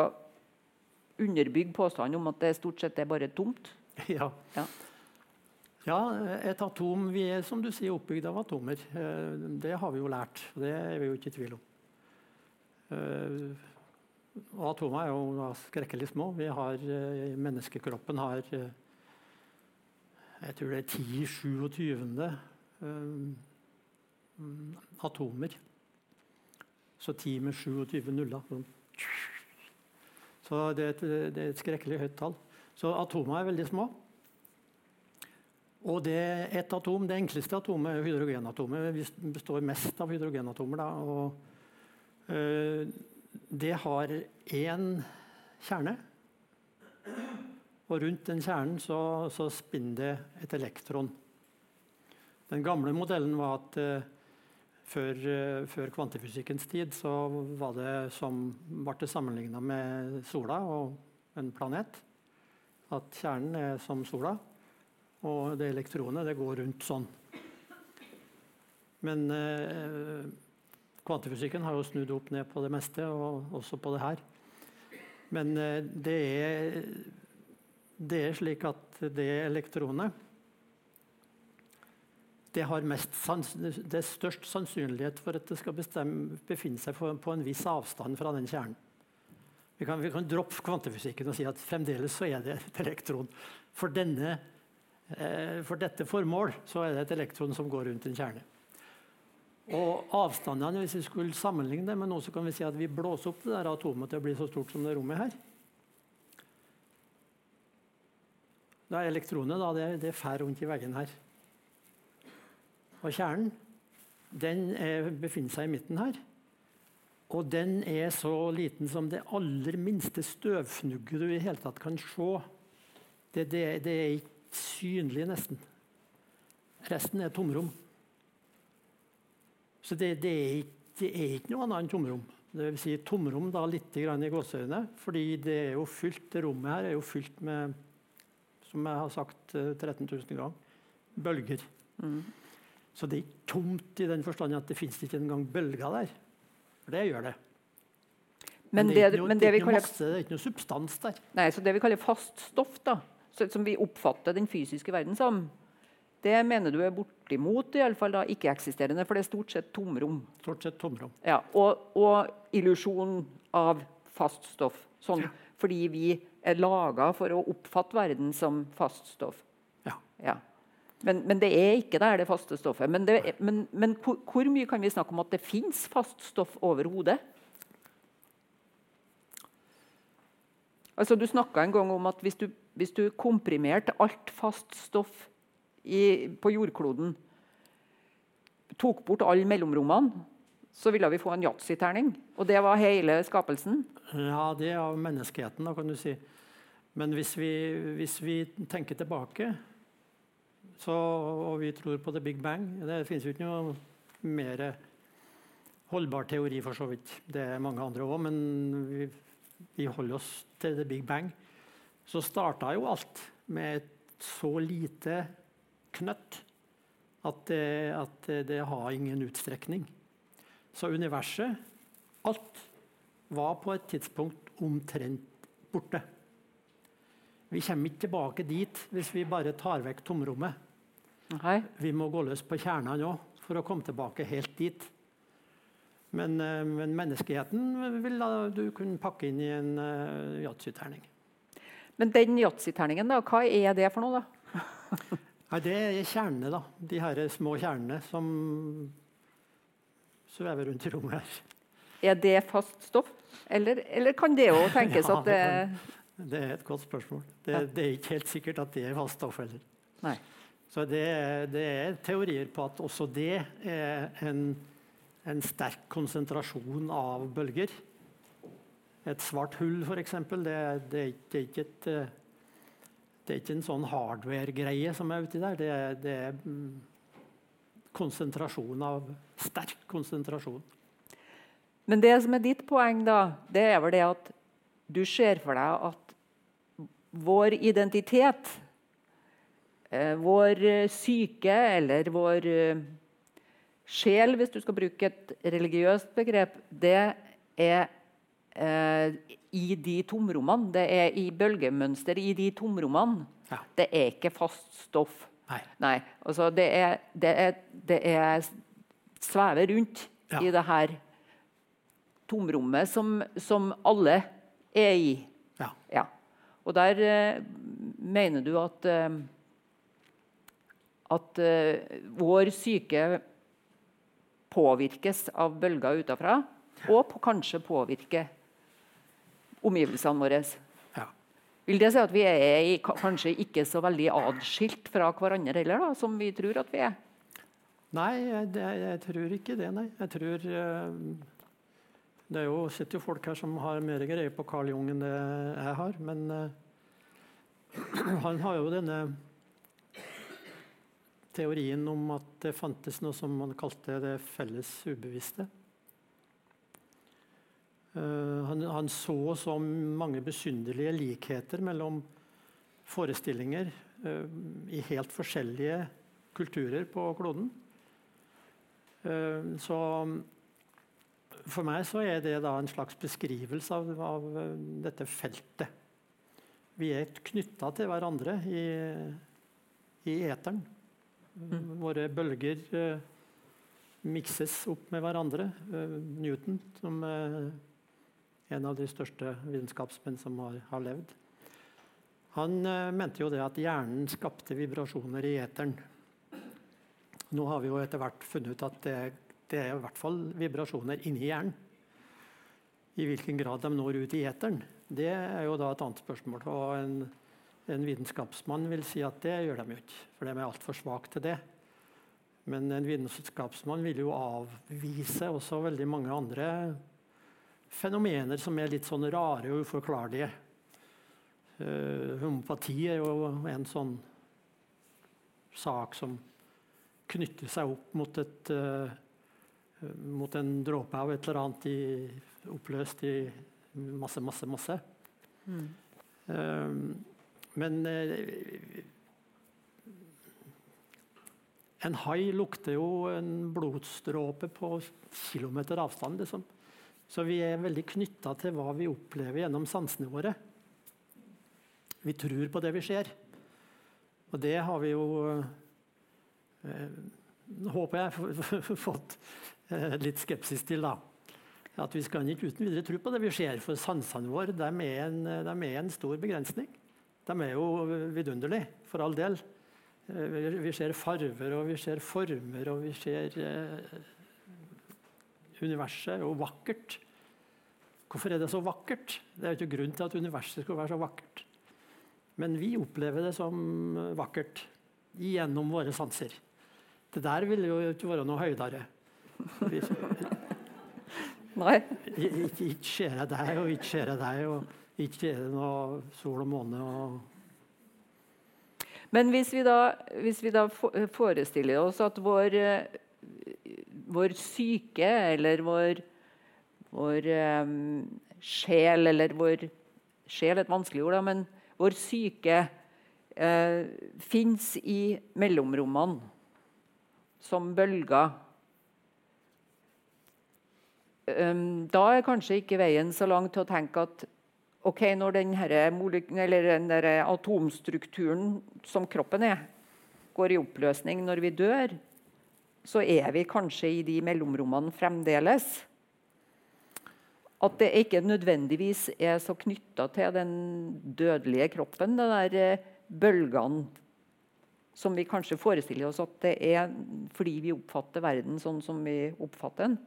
underbygge påstanden om at det stort sett er bare tomt. ja. Ja. Ja, et atom Vi er som du sier, oppbygd av atomer. Eh, Det har vi jo lært. Det er vi jo ikke i tvil om. Eh, atomer er jo skrekkelig små. Vi har, eh, Menneskekroppen har jeg tror det er 10-27 atomer. Så 10 med 27 nuller. Så det er, et, det er et skrekkelig høyt tall. Så atomer er veldig små. Og det et atom, det enkleste atomet er hydrogenatomet. Vi består mest av hydrogenatomer. Da, og, øh, det har én kjerne. Og rundt den kjernen så, så spinner det et elektron. Den gamle modellen var at øh, før, øh, før, kvantefysikkens tid så var det som ble sammenligna med sola og en planet. At kjernen er som sola. Og det elektronet det går rundt sånn. Men eh, kvantefysikken har jo snudd opp ned på det meste, og også på det her. Men eh, det er det er slik at det elektronet det har sans, det er størst sannsynlighet for at det skal bestemme, befinne seg på, på, en viss avstand fra den kjernen. Vi kan, vi kan, droppe kvantefysikken og si at fremdeles så er det et elektron. For, denne, eh, for dette formål så er det et elektron som går rundt en kjerne. Og avstandene, Hvis vi skulle sammenligne det med noe, så kan vi si at vi blåser opp det der atomet til å bli så stort som det rommet her. Da er elektronet da, det, det fær rundt i veggen her. Og kjernen den er, befinner seg i midten her. Og den er så liten som det aller minste støvfnugget du i hele tatt kan se. Det, det, det er ikke synlig, nesten. Resten er tomrom. Så det, det, er ikke, er ikke, noe annet tomrom. Det vil si tomrom da litt i gåseøynene, fordi det er jo fylt, det rommet her er jo fylt med som jeg har sagt 13 eh, 000 ganger, bølger. Mm. Så det er ikke tomt i den forstand at det fins ikke engang bølger der. For det gjør det. Men, men det, er ikke noe, det, det kaller, masse, det er ikke noe substans der. Nei, så Det vi kaller fast stoff, da, som vi oppfatter den fysiske verden som, det mener du er bortimot i alle fall da, ikke-eksisterende, for det er stort sett tomrom. Stort sett tomrom. Ja, Og, og illusjon av fast stoff. Sånn, ja. Fordi vi er laga for å oppfatte verden som fast stoff. Ja. ja. Men, men, det er ikke der, det faste stoffet. Men, det, men, men hvor, hvor, mye kan vi snakke om at det fins fast stoff overhodet? Altså, du snakka en gang om at hvis du, hvis du komprimerte alt fast stoff i, på jordkloden tok bort alle mellomrommene, så ville vi få en yatzy-terning. Og det var hele skapelsen. Ja, det er av menneskeheten, da, kan du si. Men hvis vi, hvis vi tenker tilbake, så, og vi tror på the big bang Det finnes jo ikke noe mer holdbar teori, for så vidt. Det er mange andre òg, men vi, vi holder oss til the big bang. Så starta jo alt med et så lite knøtt at det, at det har ingen utstrekning. Så universet, alt, var på et tidspunkt omtrent borte. Vi kommer ikke tilbake dit hvis vi bare tar vekk tomrommet. Okay. Vi må gå løs på kjernene òg for å komme tilbake helt dit. Men, eh, men menneskeheten vil du kunne pakke inn i en uh, yatzy-terning. Men den yatzy-terningen, hva er det for noe, da? Nei, Det er kjernene, da. De her små kjernene som svever rundt i rommet her. Er det fast stoff, eller, eller kan det òg tenkes ja, at det, det er et godt spørsmål. Det, ja. det, er ikke helt sikkert at det er fast stoff heller. Nei. Så det, det, er teorier på at også det er en, en sterk konsentrasjon av bølger. Et svart hull, f.eks., det, det, det er ikke et det er ikke en sånn hardware-greie som er uti der. Det det er mm, konsentrasjon av Sterk konsentrasjon. Men det som er ditt poeng, da, det er vel det at du ser for deg at vår identitet, eh, vår syke eller vår eh, sjel, hvis du skal bruke et religiøst begrep, det er eh, i de tomrommene. Det er i bølgemønster i de tomrommene. Ja. Det er ikke fast stoff. Nei. Nei altså det, er, det, er, det er svever rundt ja. i det her tomrommet som, som alle er i. Ja. ja. Og der uh, mener du at uh, at uh, vår syke påvirkes av bølger utenfra, og på, kanskje påvirker omgivelsene våre. Ja. Vil det si at vi er i, kanskje ikke så veldig atskilt fra hverandre heller, da, som vi tror at vi er? Nei, jeg, jeg, jeg tror ikke det. nei. Jeg tror uh, Det jo, sitter jo folk her som har mer greie på Carl Jung enn det jeg har. Men uh, han har jo denne teorien om at det fantes noe som man kalte det felles ubevisste. Uh, han, han, så så mange besynderlige likheter mellom forestillinger uh, i helt forskjellige kulturer på kloden. Så for meg så er det da en slags beskrivelse av, av dette feltet. vi er knytta til hverandre i, i eteren. Mm. Våre bølger uh, mikses opp med hverandre. Uh, Newton, som er en av de største vitenskapsmenn som har, har levd, han eh, mente jo det at hjernen skapte vibrasjoner i eteren. Nå har vi jo etter hvert funnet ut at det, det er i hvert fall vibrasjoner inni hjernen. I hvilken grad de når ut i eteren, det er jo da et annet spørsmål. Og en, en vitenskapsmann vil si at det gjør de jo ikke, for de er altfor svake til det. Men en vitenskapsmann vil jo avvise også veldig mange andre fenomener som er litt sånn rare og uforklarlige. Uh, homopati er jo en sånn sak som knytter seg opp mot, et, uh, mot en dråpe av et eller annet i, oppløst i masse, masse, masse. Mm. Uh, men en hai lukter jo en blodstråpe på kilometer avstand. Liksom. Så vi er veldig knytta til hva vi opplever gjennom sansene våre. Vi tror på det vi ser. Og det har vi jo eh, Håper jeg fått eh, litt skepsis til, da. At vi skal ikke uten videre tro på det vi ser, for sansene våre de er, en, de er en stor begrensning. De er jo vidunderlige, for all del. Eh, vi ser farver, og vi ser former, og vi ser eh, universet og vakkert. Hvorfor er det så vakkert? Det er jo ikke grunn til at universet skal være så vakkert. Men vi opplever det som vakkert gjennom våre sanser. Det der vil jo ikke være noe høydere. Nei. Ikke, ser jeg deg, og ikke ser jeg deg, og ikke er det noe sol og måne. og Men hvis vi da, hvis vi da forestiller oss at vår, vår syke eller vår, vår um, sjel Eller vår sjel er et vanskelig ord, da, men vår syke eh, fins i mellomrommene som bølger. Um, da er kanskje ikke veien så lang til å tenke at ok, når den, den atomstrukturen som kroppen er, går i oppløsning når vi dør, så er vi kanskje i de mellomrommene fremdeles. At det ikke nødvendigvis er så knytta til den dødelige kroppen, det der eh, bølgene som vi kanskje forestiller oss at det er fordi vi oppfatter verden sånn som vi oppfatter den.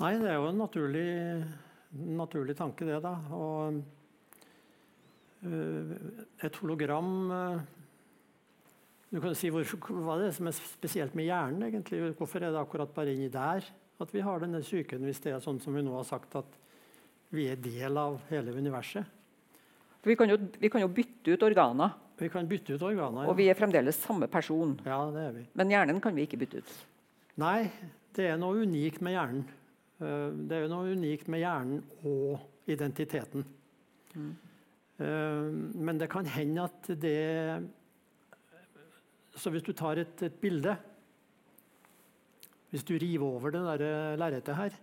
Nei, det er jo en naturlig, naturlig tanke, det, da. Og uh, et hologram uh, Du kan si hvor, Hva er det som er spesielt med hjernen? egentlig? Hvorfor er det akkurat bare inni der at vi har denne psyken, hvis det er sånn som vi nå har sagt, at vi er del av hele universet? Vi kan, jo, vi kan jo bytte ut organer. Vi kan bytte ut organer, ja. Og vi er fremdeles samme person. Ja, det er vi. Men hjernen kan vi ikke bytte ut. Nei, det er noe unikt med hjernen. Eh, det er jo noe unikt med hjernen og identiteten. Mm. Men det kan hende at det Så hvis du tar et, et bilde Hvis du river over det der lerretet her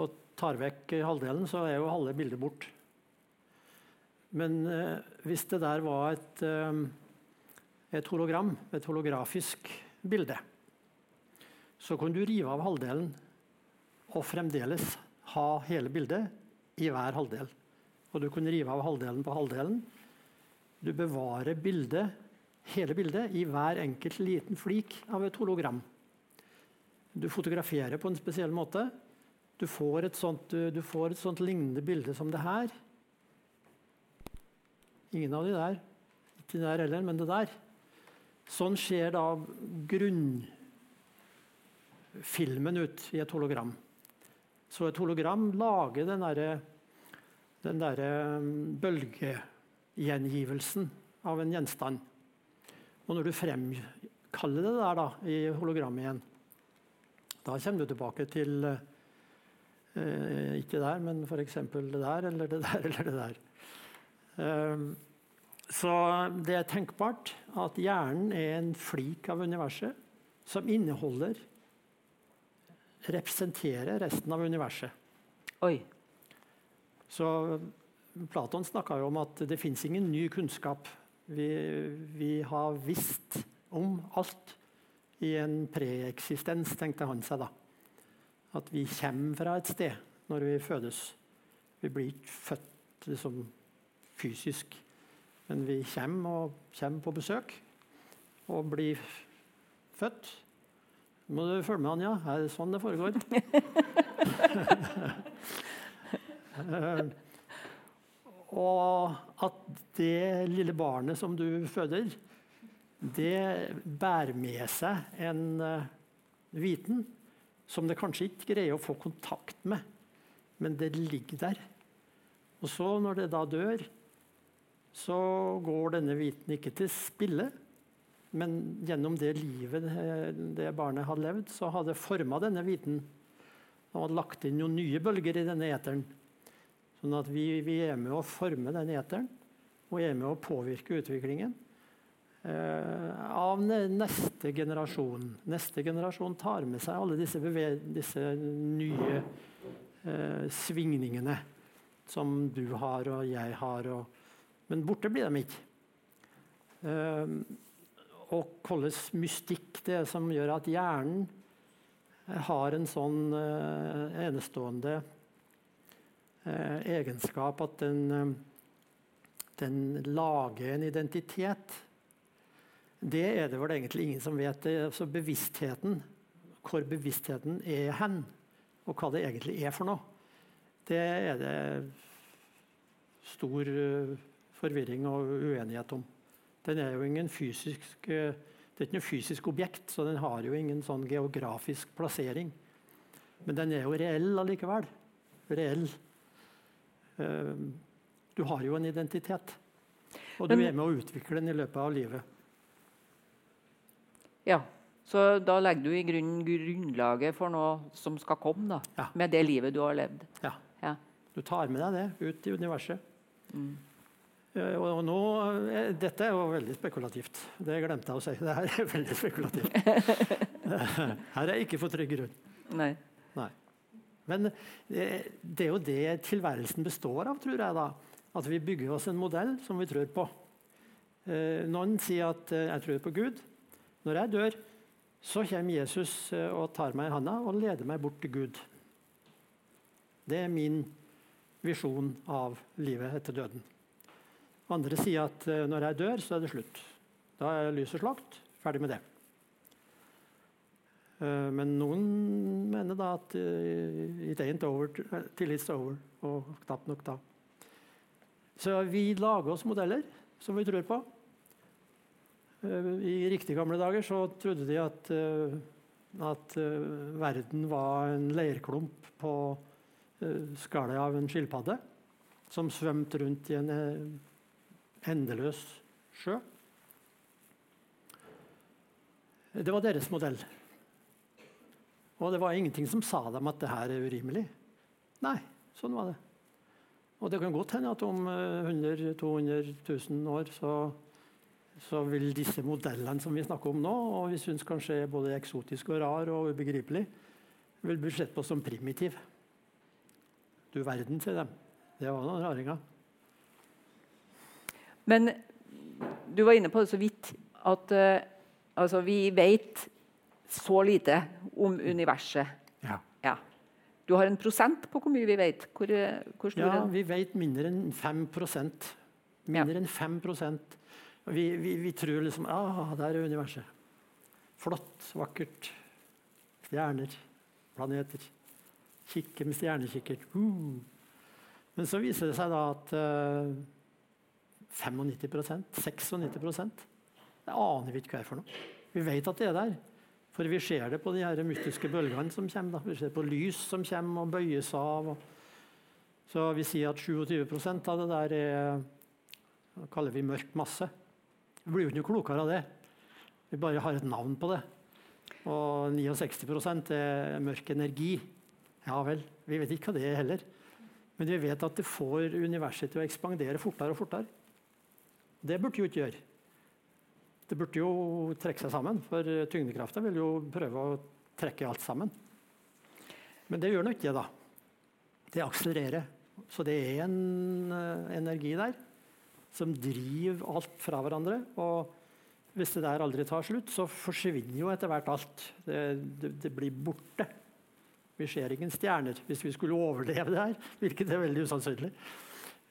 og tar vekk halvdelen, så er jo halve bildet bort. Men eh, hvis det der var et, et hologram, et holografisk bilde, så kan du rive av halvdelen og fremdeles ha hele bildet i hver halvdel. Og du kunne rive av halvdelen på halvdelen. Du bevarer bildet, hele bildet i hver enkelt liten flik av et hologram. Du fotograferer på en spesiell måte. Du får et sånt, du får et sånt lignende bilde som det her. Ingen av de der. Ikke de der heller, men det der. Sånn ser da grunnfilmen ut i et hologram. Så et hologram lager den derre den der um, bølgegjengivelsen av en gjenstand. Og når du fremkaller det der da, i hologrammet igjen, da kommer du tilbake til eh, Ikke der, men f.eks. det der, eller det der, eller det der. Um, så det er tenkbart at hjernen er en flik av universet som inneholder representerer resten av universet. Oi. Så Platon snakka jo om at det fins ingen ny kunnskap. Vi, vi, har visst om alt i en preeksistens, tenkte han seg da. At vi kommer fra et sted når vi fødes. Vi blir ikke født liksom, fysisk, men vi kommer, og, kommer på besøk og blir født. Må du følge med, han, ja? Er det sånn det foregår? Eh, og at det lille barnet som du føder, det bærer med seg en uh, viten som det kanskje ikke greier å få kontakt med, men det ligger der. Og så, når det da dør, så går denne viten ikke til spille. Men gjennom det livet det barnet hadde levd, så hadde det forma denne viten. Og lagt inn noen nye bølger i denne eteren. Sånn at vi, vi, er med å forme den eteren, og er med å påvirke utviklingen eh, av neste generasjon. Neste generasjon tar med seg alle disse, disse nye eh, svingningene som du har og jeg har. Og, men borte blir de ikke. Eh, og kalles mystikk det som gjør at hjernen har en sånn eh, enestående Eh, egenskap at den, eh, den, lager en identitet. Det er det vel egentlig ingen som vet. Det altså bevisstheten, hvor bevisstheten er hen, og hva det egentlig er for noe. Det er det stor eh, forvirring og uenighet om. Den er jo ingen fysisk det er ikke noe fysisk objekt, så den har jo ingen sånn geografisk plassering. Men den er jo reell allikevel. Reell. Eh, du har jo en identitet. Og du Men, er med å utvikle den i løpet av livet. Ja, så da legger du i grunnen grunnlaget for noe som skal komme, da, ja. med det livet du har levd. Ja. ja. Du tar med deg det ut i universet. Mm. Eh, og nå, eh, Dette er jo veldig spekulativt. Det glemte jeg å si. Det her er veldig spekulativt. Her er jeg ikke for trygg grunn. Nei. Nei. Men eh, det er jo det tilværelsen består av, tror jeg. da. At vi bygger oss en modell som vi tror på. Noen sier at jeg tror på Gud. Når jeg dør, så kommer Jesus og tar meg i handa og leder meg bort til Gud. Det er min visjon av livet etter døden. Andre sier at når jeg dør, så er det slutt. Da er lyset slakt. Ferdig med det. Eh, men noen mener da at eh, it ain't over till it's over. Og knapt nok da. Så vi lager oss modeller som vi tror på. Eh, I riktig gamle dager så trodde de at, at verden var en leirklump på skallet av en skilpadde som svømte rundt i en endeløs sjø. Det var deres modell. Og det var ingenting som sa dem at det her er urimelig. Nei, sånn var det. Og det kan godt hende at om 100 200 000 år så, så, vil disse modellene som vi snakker om nå, og vi syns kanskje er både eksotisk og rar og ubegripelig, vil bli sett på som primitiv. Du verden, sier dem. Det var noen raringer. Men du var inne på det så vidt at uh, altså, vi vet så lite om universet. Ja. ja. Du har en prosent på hvor mye vi vet? Hvor, hvor stor ja, vi vet mindre enn 5% Mindre ja. enn 5 vi, vi, vi, tror liksom ah, der er universet. Flott, vakkert. Stjerner, planeter. Kikke med stjernekikkert. Uh. Men så viser det seg da at uh, 95% 96% Det aner vi ikke hva er for noe. Vi vet at det er der. For vi ser det på de her mystiske bølgene som kommer. Da. Vi ser på lys som kommer og bøyes av. Så vi sier at 27% av det der er det kaller vi mørk masse. Vi blir jo ikke noe klokere av det. Vi bare har et navn på det. Og 69% er mørk energi. Ja vel, vi vet ikke hva det er heller. Men vi vet at det får universet til å ekspandere fortere og fortere. Det burde jo ikke gjøre. Det burde jo trekke seg sammen, for tyngdekrafta vil jo prøve å trekke alt sammen. Men det gjør nå ikke det, da. Det akselererer. Så det er en uh, energi der som driver alt fra hverandre. Og hvis det der aldri tar slutt, så forsvinner jo etter hvert alt. Det, det, det blir borte. Vi ser ingen stjerner. Hvis vi skulle overleve det her, hvilket er veldig usannsynlig,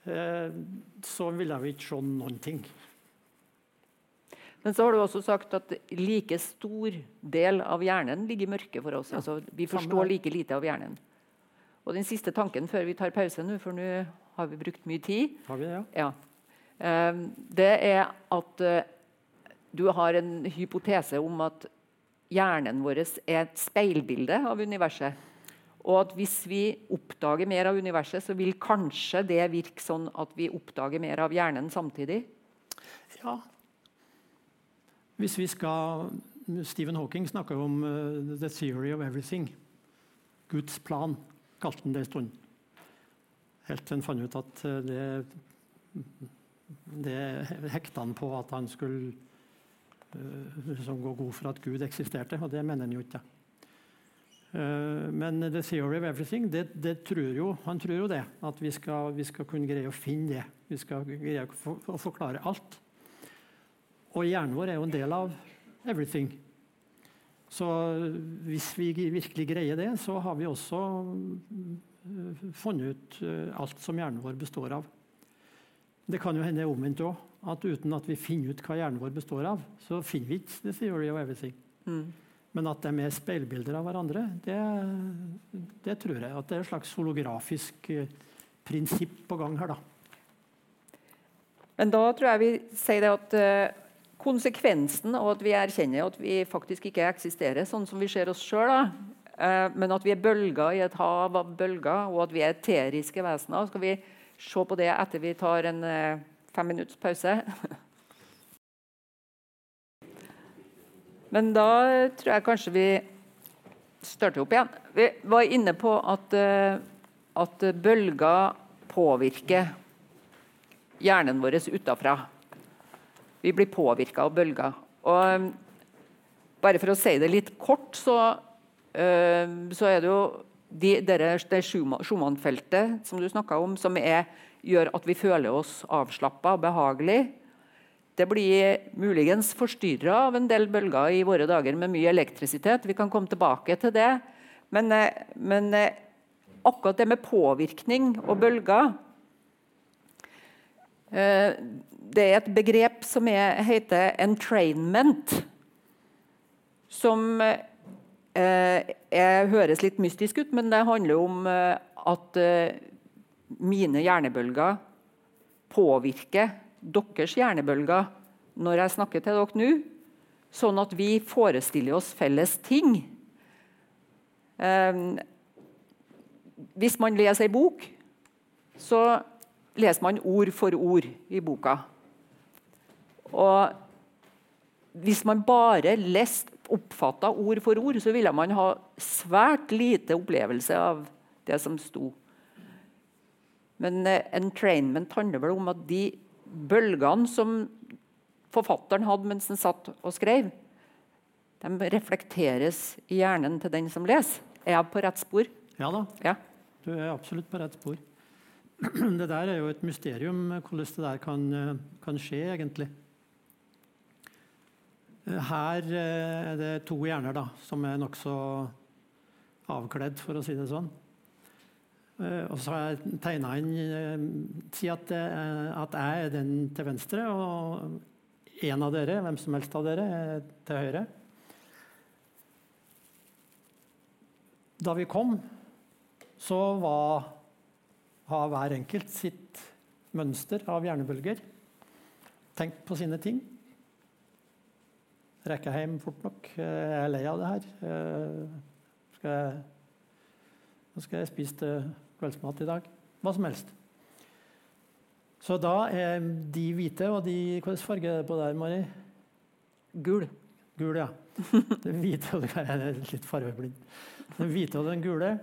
så ville vi ikke se noen ting. Men så har du også sagt at like stor del av hjernen ligger i mørket for oss. Ja. Altså, vi forstår like lite av hjernen. Og den siste tanken før vi tar pause nå, for nå har vi brukt mye tid, har vi det, ja? Ja. Ehm, det er at uh, du har en hypotese om at hjernen vår er et speilbilde av universet. Og at hvis vi oppdager mer av universet, så vil kanskje det virke sånn at vi oppdager mer av hjernen samtidig? Ja, hvis vi skal Stephen Hawking snakker om uh, 'the theory of everything'. Guds plan, kalte han det en stund. Helt til han fant ut at uh, det, det hekta han på at han skulle uh, liksom gå god for at Gud eksisterte, og det mener han jo ikke. Men 'the theory of everything', det, det tror jo, han tror jo det. At vi skal, vi skal kunne greie å finne det. Vi skal greie å forklare alt. Og hjernen vår er jo en del av everything. Så hvis vi virkelig greier det, så har vi også eh, funnet ut eh, alt som hjernen vår består av. Det kan jo hende omvendt òg. At uten at vi finner ut hva hjernen vår består av, så finner vi ikke the theory of everything. Mm. Men at de er speilbilder av hverandre, det, det, tror jeg. At det er et slags holografisk eh, prinsipp på gang her, da. Men da tror jeg vi sier det at konsekvensen av at vi erkjenner at vi faktisk ikke eksisterer sånn som vi ser oss sjøl, eh, men at vi er bølger i et hav av bølger, og at vi er eteriske vesener. Skal vi se på det etter vi tar en eh, fem minutts pause? Men da tror jeg kanskje vi starter opp igjen. Vi var inne på at, eh, at bølger påvirker hjernen vår utafra. Vi blir påvirka av bølger. Og um, bare for å si det litt kort, så, uh, så er det jo de, det Schumann-feltet som du snakka om, som er, gjør at vi føler oss avslappa og behagelig. Det blir muligens forstyrra av en del bølger i våre dager med mye elektrisitet. Vi kan komme tilbake til det. Men, uh, men uh, akkurat det med påvirkning og bølger uh, det er et begrep som er, heter 'entrainment'. Som eh, høres litt mystisk ut, men det handler om eh, at eh, mine hjernebølger påvirker deres hjernebølger når jeg snakker til dere nå. Sånn at vi forestiller oss felles ting. Eh, hvis man leser ei bok, så leser man ord for ord i boka. Og hvis man bare leste oppfatta ord for ord, så ville man ha svært lite opplevelse av det som sto. Men uh, entrainment handler vel om at de bølgene som forfatteren hadde mens han satt og skrev, de reflekteres i hjernen til den som leser. Er jeg på rett spor? Ja da. Ja. Du er absolutt på rett spor. Det der er jo et mysterium hvordan det der kan, eh, kan skje, egentlig. Her eh, er det to hjerner da, som er nokså avkledd, for å si det sånn. Eh, og så har jeg tegna inn eh, Si at, at, jeg er den til venstre, og en av dere, hvem som helst av dere, er til høyre. Da vi kom, så var, har hver enkelt sitt mønster av hjernebølger. Tenkt på sine ting rekker hjem fort nok. Jeg er lei av det her. Eh, skal jeg, nå skal jeg spise til kveldsmat i dag. Hva som helst. Så da er de hvite, og de Hvilken farge er det på der, Mari? Gul. Gul, ja. Den hvite og Jeg er litt fargeblind. Den hvite og den gule,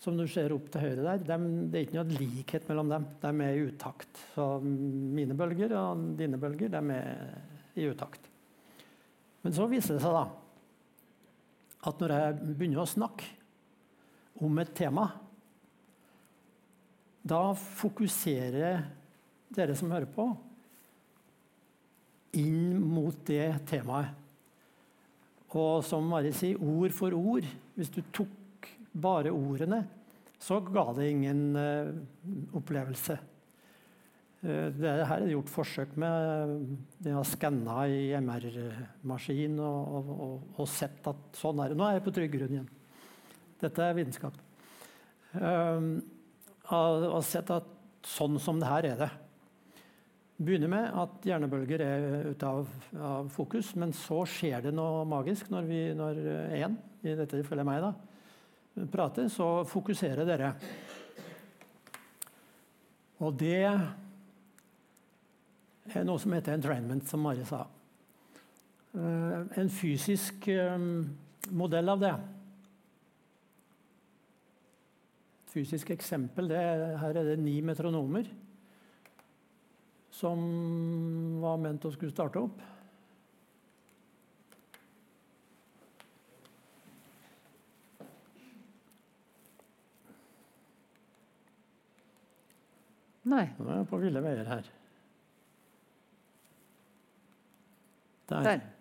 som du ser opp til høyre der, dem, det er ikke noe likhet mellom dem. De er i utakt. Så mine bølger og dine bølger, de er i utakt. Men så viser det seg da at når jeg begynner å snakke om et tema, da fokuserer dere som hører på, inn mot det temaet. Og som Mari sier, ord for ord. Hvis du tok bare ordene, så ga det ingen uh, opplevelse. Uh, det her er det gjort forsøk med. De har skanna i MR-maskin og, og, og, og, sett at sånn er det. Nå er jeg på trygg grunn igjen. Dette er vitenskap. Uh, har sett at sånn som det her er det begynner med at hjernebølger er ute av, av, fokus, men så skjer det noe magisk når vi når én, i dette tilfellet meg, da, prater. Så fokuserer dere. Og det er noe som heter entrainment, som Mari sa. Uh, en fysisk um, modell av det. Et fysisk eksempel det, Her er det ni metronomer som var ment å skulle starte opp. Nei. Nå er jeg på ville veier her. Der. Der.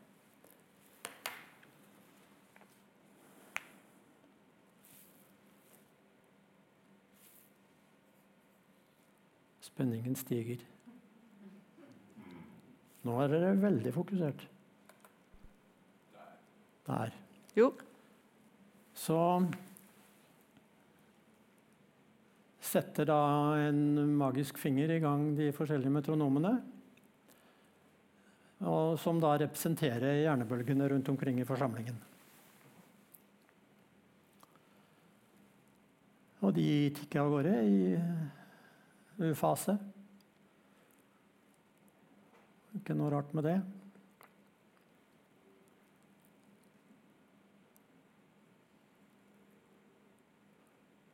Spenningen stiger. Nå er dere veldig fokusert. Der. Jo. Så setter da en magisk finger i gang de forskjellige metronomene. Og som da representerer hjernebølgene rundt omkring i forsamlingen. Og de tikker av gårde i U-fase. Ikke noe rart med det.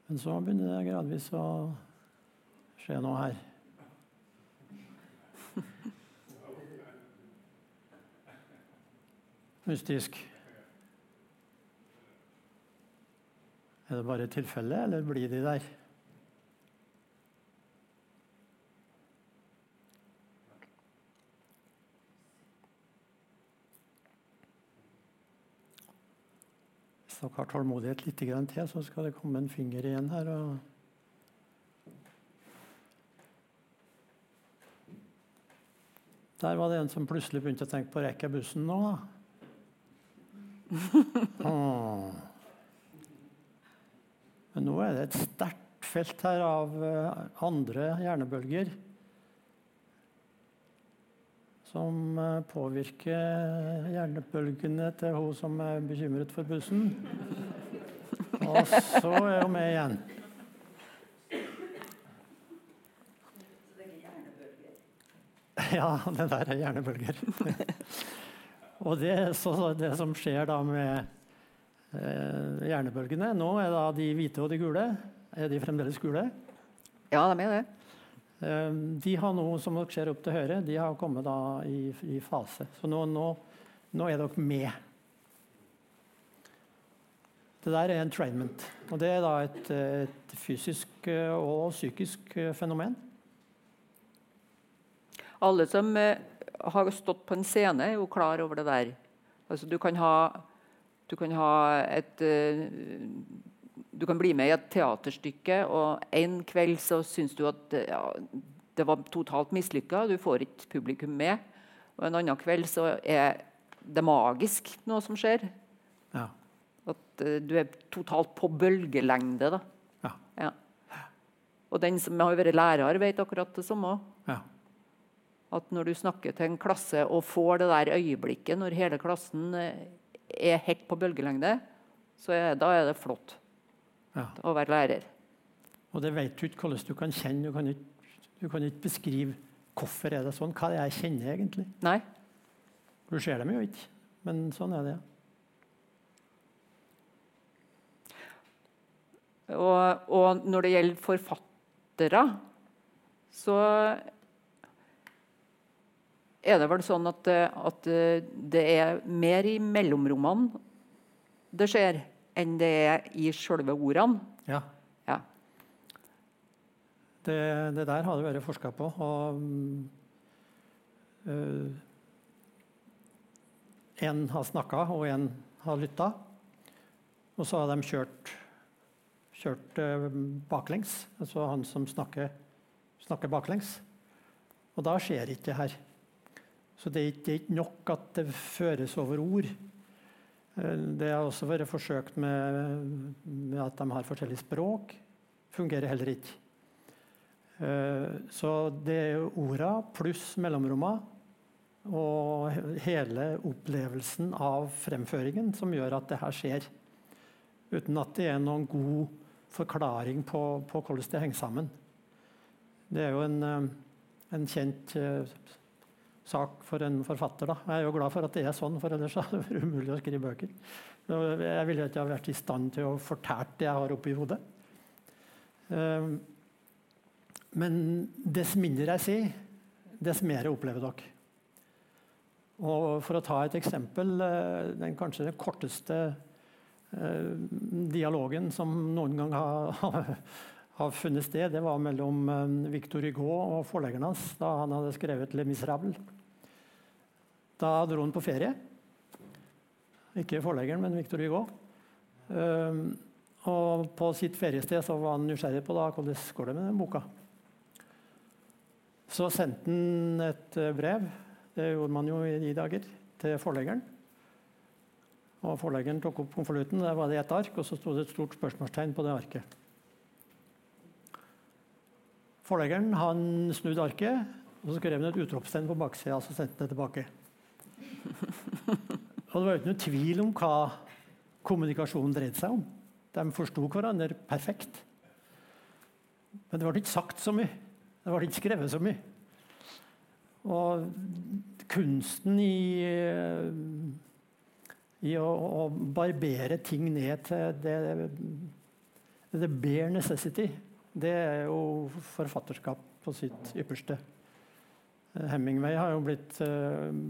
Men så begynner det gradvis å skje noe her. Mystisk. Er det bare tilfelle, eller blir de der? Dere har tålmodighet litt til, så skal det komme en finger igjen her. Der var det en som plutselig begynte å tenke på rekker bussen nå, da. Men nå er det et sterkt felt her av eh, andre hjernebølger som eh, påvirker hjernebølgene til hun som er bekymret for bussen. Og så er hun med igjen. Ja, det der er hjernebølger. Og det, det, som skjer da med eh, hjernebølgene Nå er da de hvite og de gule. Er de fremdeles gule? Ja, de er det. Ehm, de har nå, som dere ser opp til høyre, de har kommet i, i fase. Så nå, nå, nå, er dere med. Det der er entrainment. Og det er da et, et fysisk eh, og psykisk eh, fenomen. Alle som eh, har stått på en scene, er jo klar over det der. Altså, du kan ha, du kan ha et du kan bli med i et teaterstykke, og en kveld så syns du at ja, det var totalt mislykka. Du får ikke publikum med. Og en annen kveld så er det magisk, noe som skjer. Ja. At uh, du er totalt på bølgelengde. da. Ja. ja. Og den som har vært lærer, vet akkurat det samme. Ja. At når du snakker til en klasse og får det der øyeblikket når hele klassen eh, er helt på bølgelengde, så er, da er det flott ja. å være lærer. Og det vet du ikke hvordan du kan kjenne. Du kan ikke, du kan ikke beskrive hvorfor er det sånn. Hva er det jeg kjenner egentlig? Nei. Du ser dem jo ikke, men sånn er det. Og, og når det gjelder forfattere, så er det vel sånn at, at det er mer i mellomrommene det skjer enn det er i sjølve ordene. Ja. ja. Det, det der har det vært forska på. og øh, En har snakka, og en har lytta. Og så har de kjørt, kjørt øh, baklengs. Altså han som snakker, snakker, baklengs. Og da skjer ikke det her. Så det er, ikke, det er ikke nok at det føres over ord. Uh, det har også vært forsøkt med, med at de har forskjellig språk. Fungerer heller ikke. Så det er orda pluss mellomrommene og hele opplevelsen av fremføringen som gjør at det her skjer. Uten at det er noen god forklaring på, på hvordan det henger sammen. Det er jo en, eh, en kjent sak for en forfatter. Da. Jeg er jo glad for at det er sånn, for ellers hadde det vært umulig å skrive bøker. Jeg ville ikke ha vært i stand til å fortelle det jeg har oppi hodet. Uh, men dess mindre jeg sier, dess mer opplever dere. Og for å ta et eksempel eh, den kanskje den korteste eh, dialogen som noen gang har, har, funnet sted, det var mellom eh, Victor Hugo og forleggeren hans da han hadde skrevet 'Le Miserable'. Da dro han på ferie. Ikke forleggeren, men Victor Hugo. Um, og på sitt feriested så var han nysgjerrig på da, hvordan går det med den boka. Så sendte han et brev det gjorde man jo i de dager. Til forleggeren. Og Forleggeren tok opp konvolutten. Der var det ett ark, og så sto det et stort spørsmålstegn på det arket. Forleggeren han snudde arket, og så skrev han et utropstegn på baksida. Og så sendte han det tilbake. Og Det var ikke noe tvil om hva kommunikasjonen dreide seg om. De forsto hverandre perfekt. Men det ble ikke sagt så mye. Det ble ikke skrevet så mye. Og kunsten i, i å, å, barbere ting ned til det, det bare necessity, det er jo forfatterskap på sitt ypperste. Hemingway har jo blitt,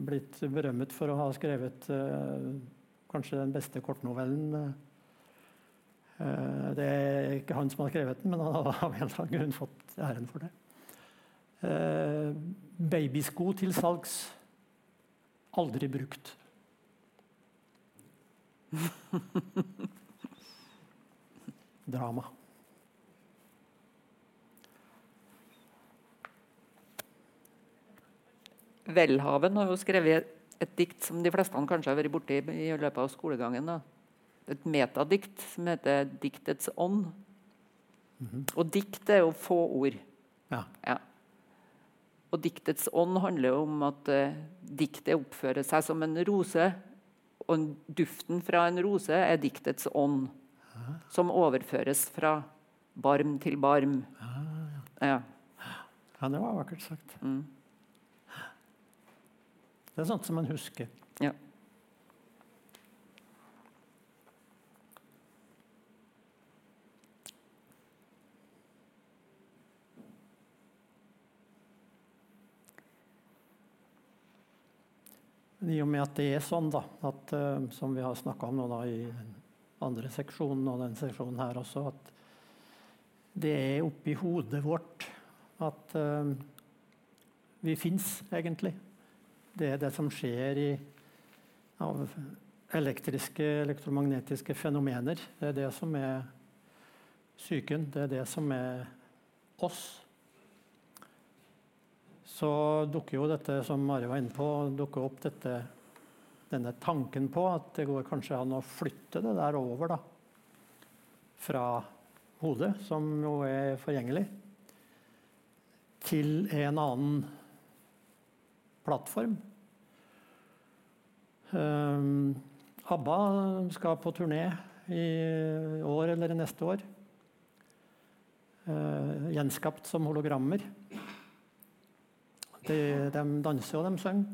blitt berømmet for å ha skrevet kanskje den beste kortnovellen. Det er ikke han som har skrevet den, men han har av en eller annen grunn fått æren for det. Eh, babysko til salgs. Aldri brukt. Drama. Welhaven har jo skrevet et dikt som de fleste kanskje har vært borti i løpet av skolegangen. Da. Et metadikt som heter 'Diktets ånd'. Mm -hmm. Og dikt er jo få ord. Ja. ja. Og diktets ånd handler jo om at uh, diktet oppfører seg som en rose. Og duften fra en rose er diktets ånd, ja. som overføres fra barm til barm. Ja, ja. ja det var vakkert sagt. Mm. Det er sånt som man husker. Ja. I og med at det er sånn, da, at, uh, som vi har snakka om nå da, i andre seksjonen og den seksjonen her også, at det er oppi hodet vårt at uh, vi fins, egentlig. Det er det som skjer i, av elektriske, elektromagnetiske fenomener. Det er det som er psyken. Det er det som er oss så dukker jo dette, som Mari var inne på, dukker opp dette, denne tanken på at det går kanskje an å flytte det der over da, fra hodet, som jo er forgjengelig, til en annen plattform. Um, ABBA skal på turné i år eller neste år. Uh, gjenskapt som hologrammer. De, de danser og de synger.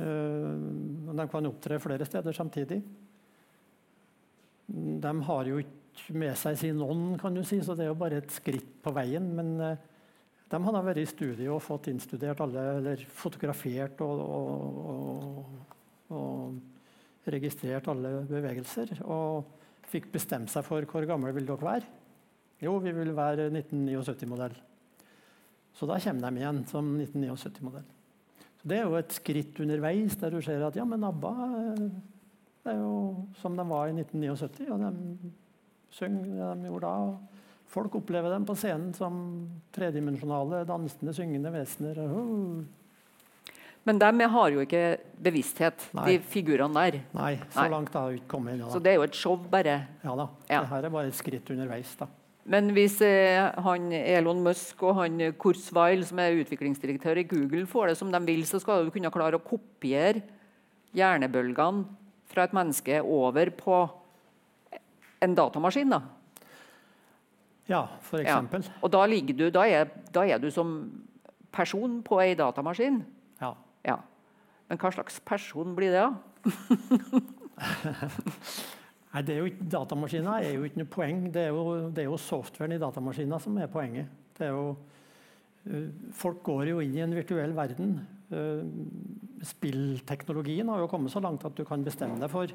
Uh, de kan opptre flere steder samtidig. De har jo ikke med seg sin ånd, kan du si, så det er jo bare et skritt på veien. Men de hadde vært i studio og fått innstudert alle, eller fotografert og, og, og, og registrert alle bevegelser. Og fikk bestemt seg for hvor gamle vil dere være. Jo, vi vil være 1979-modell. Så da kommer de igjen som 1979-modell. Det er jo et skritt underveis der du ser at ja, men ABBA eh, er jo som de var i 1979. Og de synger det de gjorde da. Folk opplever dem på scenen som tredimensjonale, dansende, syngende vesener. Men dem har jo ikke bevissthet, Nei. de figurene der. Nei, så Nei. langt har vi ikke kommet ennå. Så det er jo et show, bare. Ja da. Ja. Det her er bare et skritt underveis. da. Men hvis eh, han Elon Musk og han Kurzweil, som er utviklingsdirektør i Google, får det som de vil, så skal du kunne klare å kopiere hjernebølgene fra et menneske over på en datamaskin. da. Ja, for Ja. eksempel. Og da, ligger du, da, er, da er du som person på ei datamaskin. Ja. Ja. Men hva slags person blir det, da? Nei, det er jo ikke, Datamaskiner er jo ikke noe poeng. Det er jo, det er jo softwaren i datamaskiner som er poenget. Det er jo, eh, folk går jo inn i en virtuell verden. Eh, spillteknologien har jo kommet så langt at du kan bestemme deg for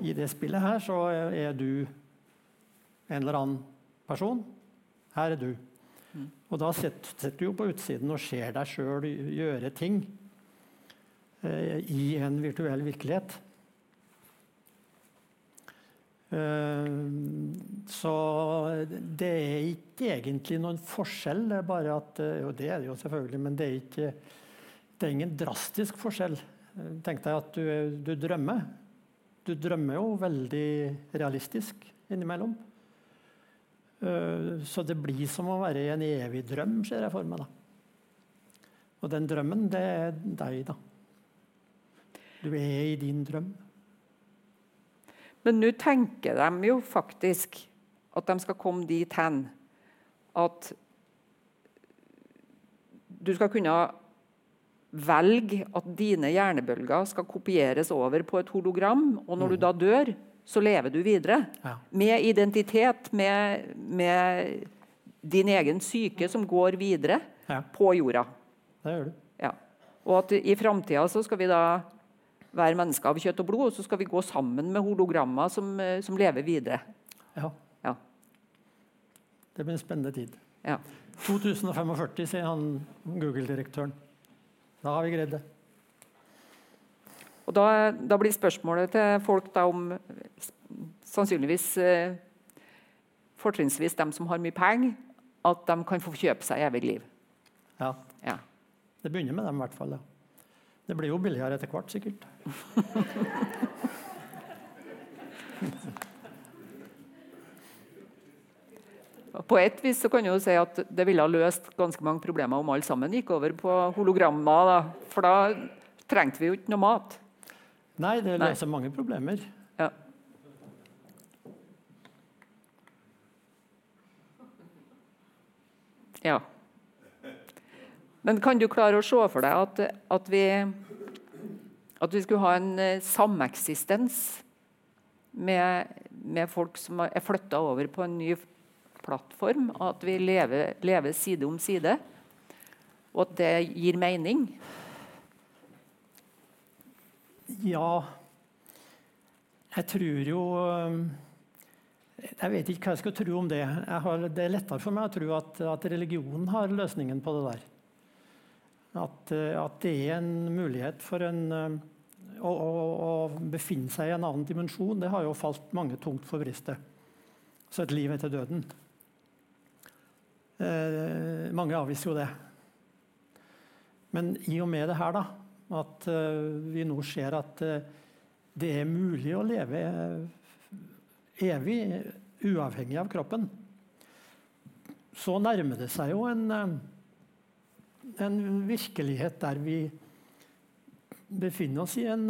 i det spillet her så er du en eller annen person. Her er du. Og da sitter sitter du jo på utsiden og ser deg sjøl gjøre ting eh, i en virtuell virkelighet. Eh, Så det er ikke egentlig noen forskjell. Det er bare at eh, Jo, det er det jo selvfølgelig, men det er ikke Det er ingen drastisk forskjell. Eh, Tenk deg at du, du drømmer. Du drømmer jo veldig realistisk innimellom. Eh, Så det blir som å være i en evig drøm, ser jeg for meg. da. Og den drømmen, det er deg, da. Du er i din drøm. Men nå tenker de jo faktisk at de skal komme dit hen at du skal kunne velge at dine hjernebølger skal kopieres over på et hologram, og når du da dør, så lever du videre. Ja. Med identitet, med, med din egen syke som går videre Ja. på jorda. Det gjør du. Ja. Og at i framtida så skal vi da være mennesker av kjøtt og blod, og så skal vi gå sammen med hologrammer som, eh, som lever videre. Ja. Ja. Det blir en spennende tid. Ja. 2045, sier han Google-direktøren. Da har vi greid det. Og da, da blir spørsmålet til folk da om sannsynligvis eh, fortrinnsvis dem som har mye penger, at de kan få kjøpe seg evig liv. Ja. Ja. Det begynner med dem, i hvert fall. Ja. Det blir jo billigere etter hvert, sikkert. På et vis så kan du si at det ville ha løst ganske mange problemer om alle sammen gikk over på hologrammer. Da. For da trengte vi jo ikke noe mat. Nei, det Nei. løser mange problemer. Ja. ja. Men kan du klare å se for deg at, at, vi, at vi skulle ha en eh, sameksistens med, med folk som er flytta over på en ny plattform? og At vi lever, lever side om side? Og at det gir mening? Ja Jeg tror jo Jeg vet ikke hva jeg skal tro om det. Har, det er lettere for meg å tro at, at religionen har løsningen på det der. At, øh, at det er en mulighet for en å, å, å befinne seg i en annen dimensjon. Det har jo falt mange tungt for bristet. Så et liv etter døden. Eh, mange avviser jo det. Men i og med det her, da, at eh, vi nå ser at eh, det er mulig å leve eh, evig uavhengig av kroppen, så nærmer det seg jo en, en virkelighet der vi befinner oss i en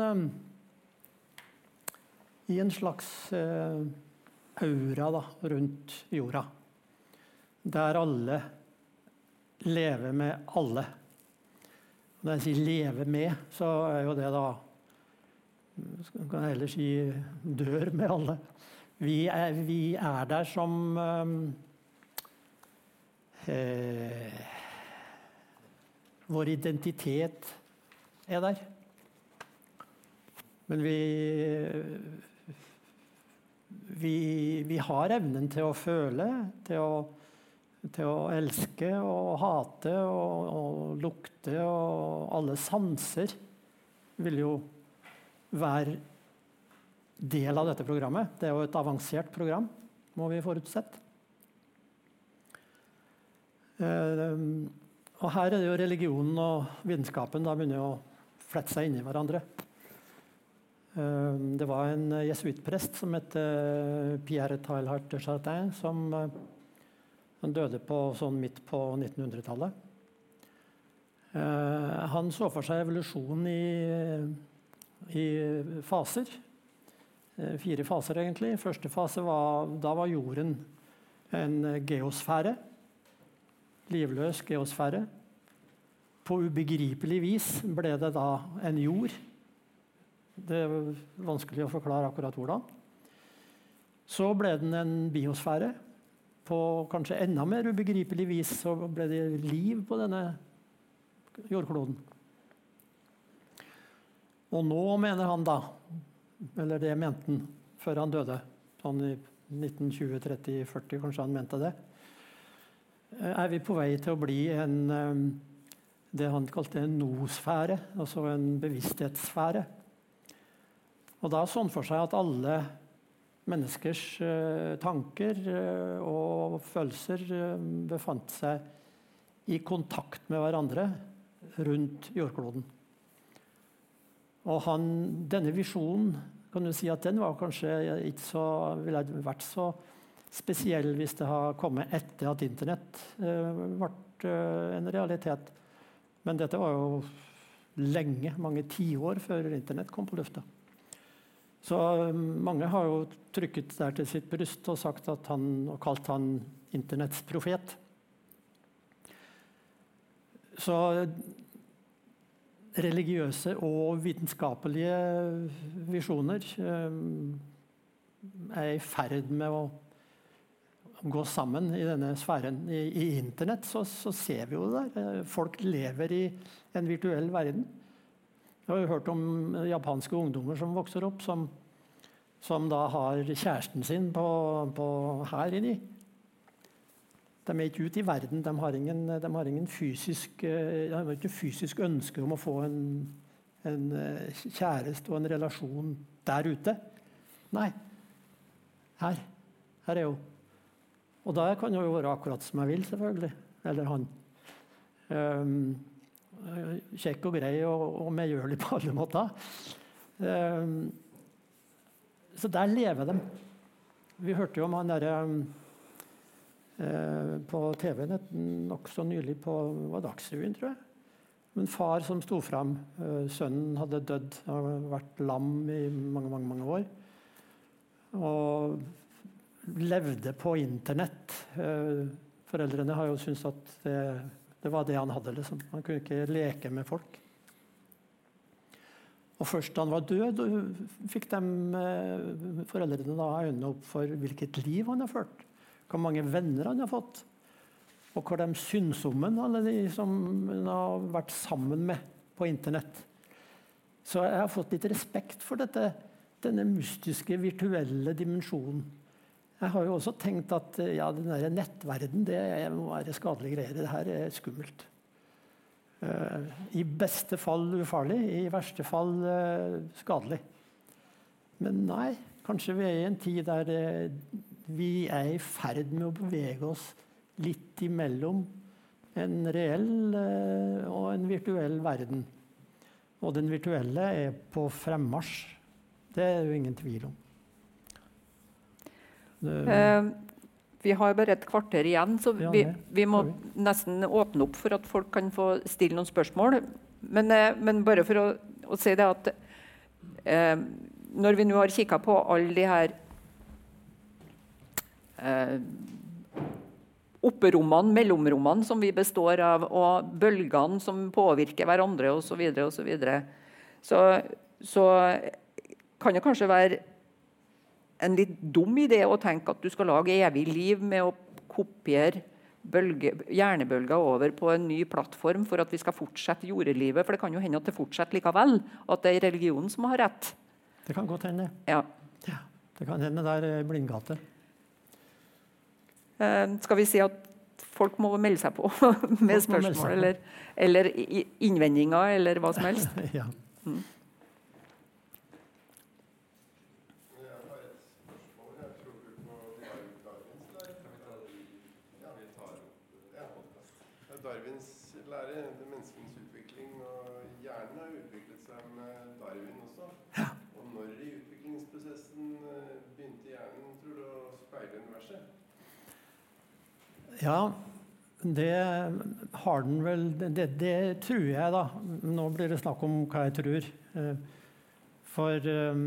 i en slags aura da, rundt jorda. Der alle lever med alle. Når jeg sier 'leve med', så er jo det da Man Kan heller si 'dør med alle'. Vi er, vi er der som um, eh, Vår identitet er der. Men vi vi, vi, har evnen til å føle, til å, til å elske og hate og, og, lukte og alle sanser vil jo være del av dette programmet. Det er jo et avansert program, må vi forutsette. Eh, og her er det jo religionen og vitenskapen da begynner å flette seg inn i hverandre. Eh, det var en jesuittprest som het eh, Pierre Teilhard de Chartin, som han døde på, sånn midt på 1900-tallet. Han så for seg evolusjonen i, i faser. Fire faser, egentlig. Første fase var, da var jorden en geosfære livløs geosfære. På ubegripelig vis ble det da en jord. Det er vanskelig å forklare akkurat hvordan. Så ble den en biosfære. På kanskje enda mer ubegripelig vis så ble det liv på denne jordkloden. Og nå mener han da, eller det mente han før han døde, sånn i 1920-30-40 kanskje han mente det, er vi på vei til å bli en, eh, det han kalte en nosfære, altså en bevissthetssfære. Og da sånn for seg at alle menneskers eh, tanker og følelser befant seg i kontakt med hverandre rundt jordkloden. Og han, denne visjonen kan du si at den var kanskje ikke så, ville vært så spesiell hvis det har kommet etter at Internett eh, ble eh, en realitet. Men dette var jo lenge, mange tiår før Internett kom på lufta. Så eh, mange har jo trykket der til sitt bryst og, sagt at han, og kalt han Internetts profet. Så religiøse og vitenskapelige visjoner er i ferd med å gå sammen i denne sfæren. I, i Internett så, så, ser vi jo det der. Eh, folk lever i en virtuell verden. Jeg har jo hørt om japanske ungdommer som vokser opp, som, som da har kjæresten sin på, på her inni. De er ikke ute i verden. De har ingen, de har ingen fysisk, eh, de har ikke fysisk ønske om å få en, en eh, kjæreste og en relasjon der ute. Nei. Her. Her er hun. Og da kan hun jo være akkurat som jeg vil, selvfølgelig. Eller han. Um, kjekk og grei og, og medgjørlig på alle måter. Um, så der lever de. Vi hørte jo om han derre uh, på TV nokså nylig på var Dagsrevyen, tror jeg. En far som sto fram. Sønnen hadde dødd, hadde vært lam i mange, mange, mange år. Og levde på Internett. Eh, foreldrene har jo syntes at det, det, var det han hadde. Liksom. Han kunne ikke leke med folk. Og først da han var død, fikk de, eh, foreldrene da øynene opp for hvilket liv han har ført. Hvor mange venner han har fått. Og hvor de syns alle de som han har vært sammen med på Internett. Så jeg har fått litt respekt for dette, denne mystiske, virtuelle dimensjonen. Jeg har jo også tenkt at eh, ja, den der nettverden det må være skadelige greier. Det her er skummelt. Uh, I beste fall ufarlig, i verste fall uh, skadelig. Men nei, kanskje vi er i en tid der vi er i ferd med å bevege oss litt imellom en reell og en virtuell verden. Og den virtuelle er på fremmarsj. Det er jo ingen tvil om. Uh, vi har bare et kvarter igjen, så vi, vi, må nesten åpne opp for at folk kan få stille noen spørsmål. Men, uh, men bare for å, å, si det at eh, når vi nå har kikka på alle de her opperommene, mellomrommene som vi består av, og bølgene som påvirker hverandre osv., så, videre, og så, videre, så, så kan det kanskje være en litt dum idé å tenke at du skal lage evig liv med å kopiere bølge, hjernebølger over på en ny plattform for at vi skal fortsette jordelivet. For det kan jo hende at det fortsetter likevel. At det er religionen som har rett. Det kan godt hende. Ja. ja Det kan hende det er blindgate. Eh, skal vi si at folk må melde seg på med Folk må seg spørsmål på. eller, eller innvendinger eller hva som helst? ja. Det er Darwins lære, det menneskens utvikling, og hjernen har utviklet seg med Darwin også. Og når i utviklingsprosessen eh, begynte hjernen, tror du, å speile universet? Ja, det har den vel det, det tror jeg, da. Nå blir det snakk om hva jeg tror. Eh, For eh,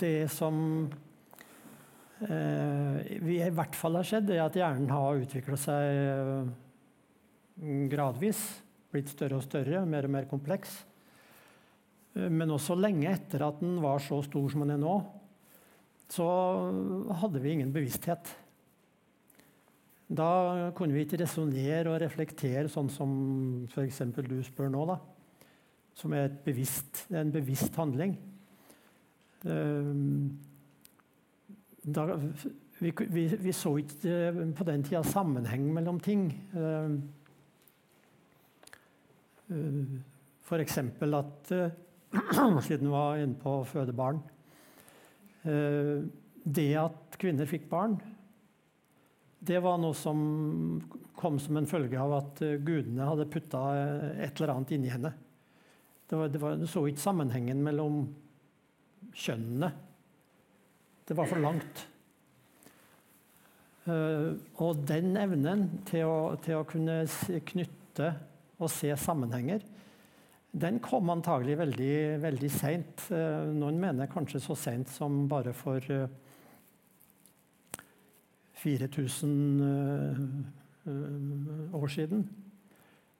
det som eh, vi i hvert fall har skjedd, er at hjernen har utvikla seg gradvis. Blitt større og større, mer og mer kompleks. Men også lenge etter at den var så stor som den er nå, så hadde vi ingen bevissthet. Da kunne vi ikke resonnere og reflektere sånn som f.eks. du spør nå, da. Som er, bevisst, en bevisst handling. Ehm, da, vi, vi, vi så ikke eh, på den tida sammenheng mellom ting. Ehm, eh, F.eks. at eh, Siden vi var inne på å føde barn. Det at kvinner fikk barn, det var noe som kom som en følge av at eh, gudene hadde putta et eller annet inni henne. Det var, det var, du så ikke sammenhengen mellom kjønnene. Det var for langt. Eh, og den evnen til å, til å kunne knytte og se sammenhenger, den kom antagelig veldig, veldig seint. Eh, noen mener kanskje så seint som bare for eh, 4000 eh, eh, år siden.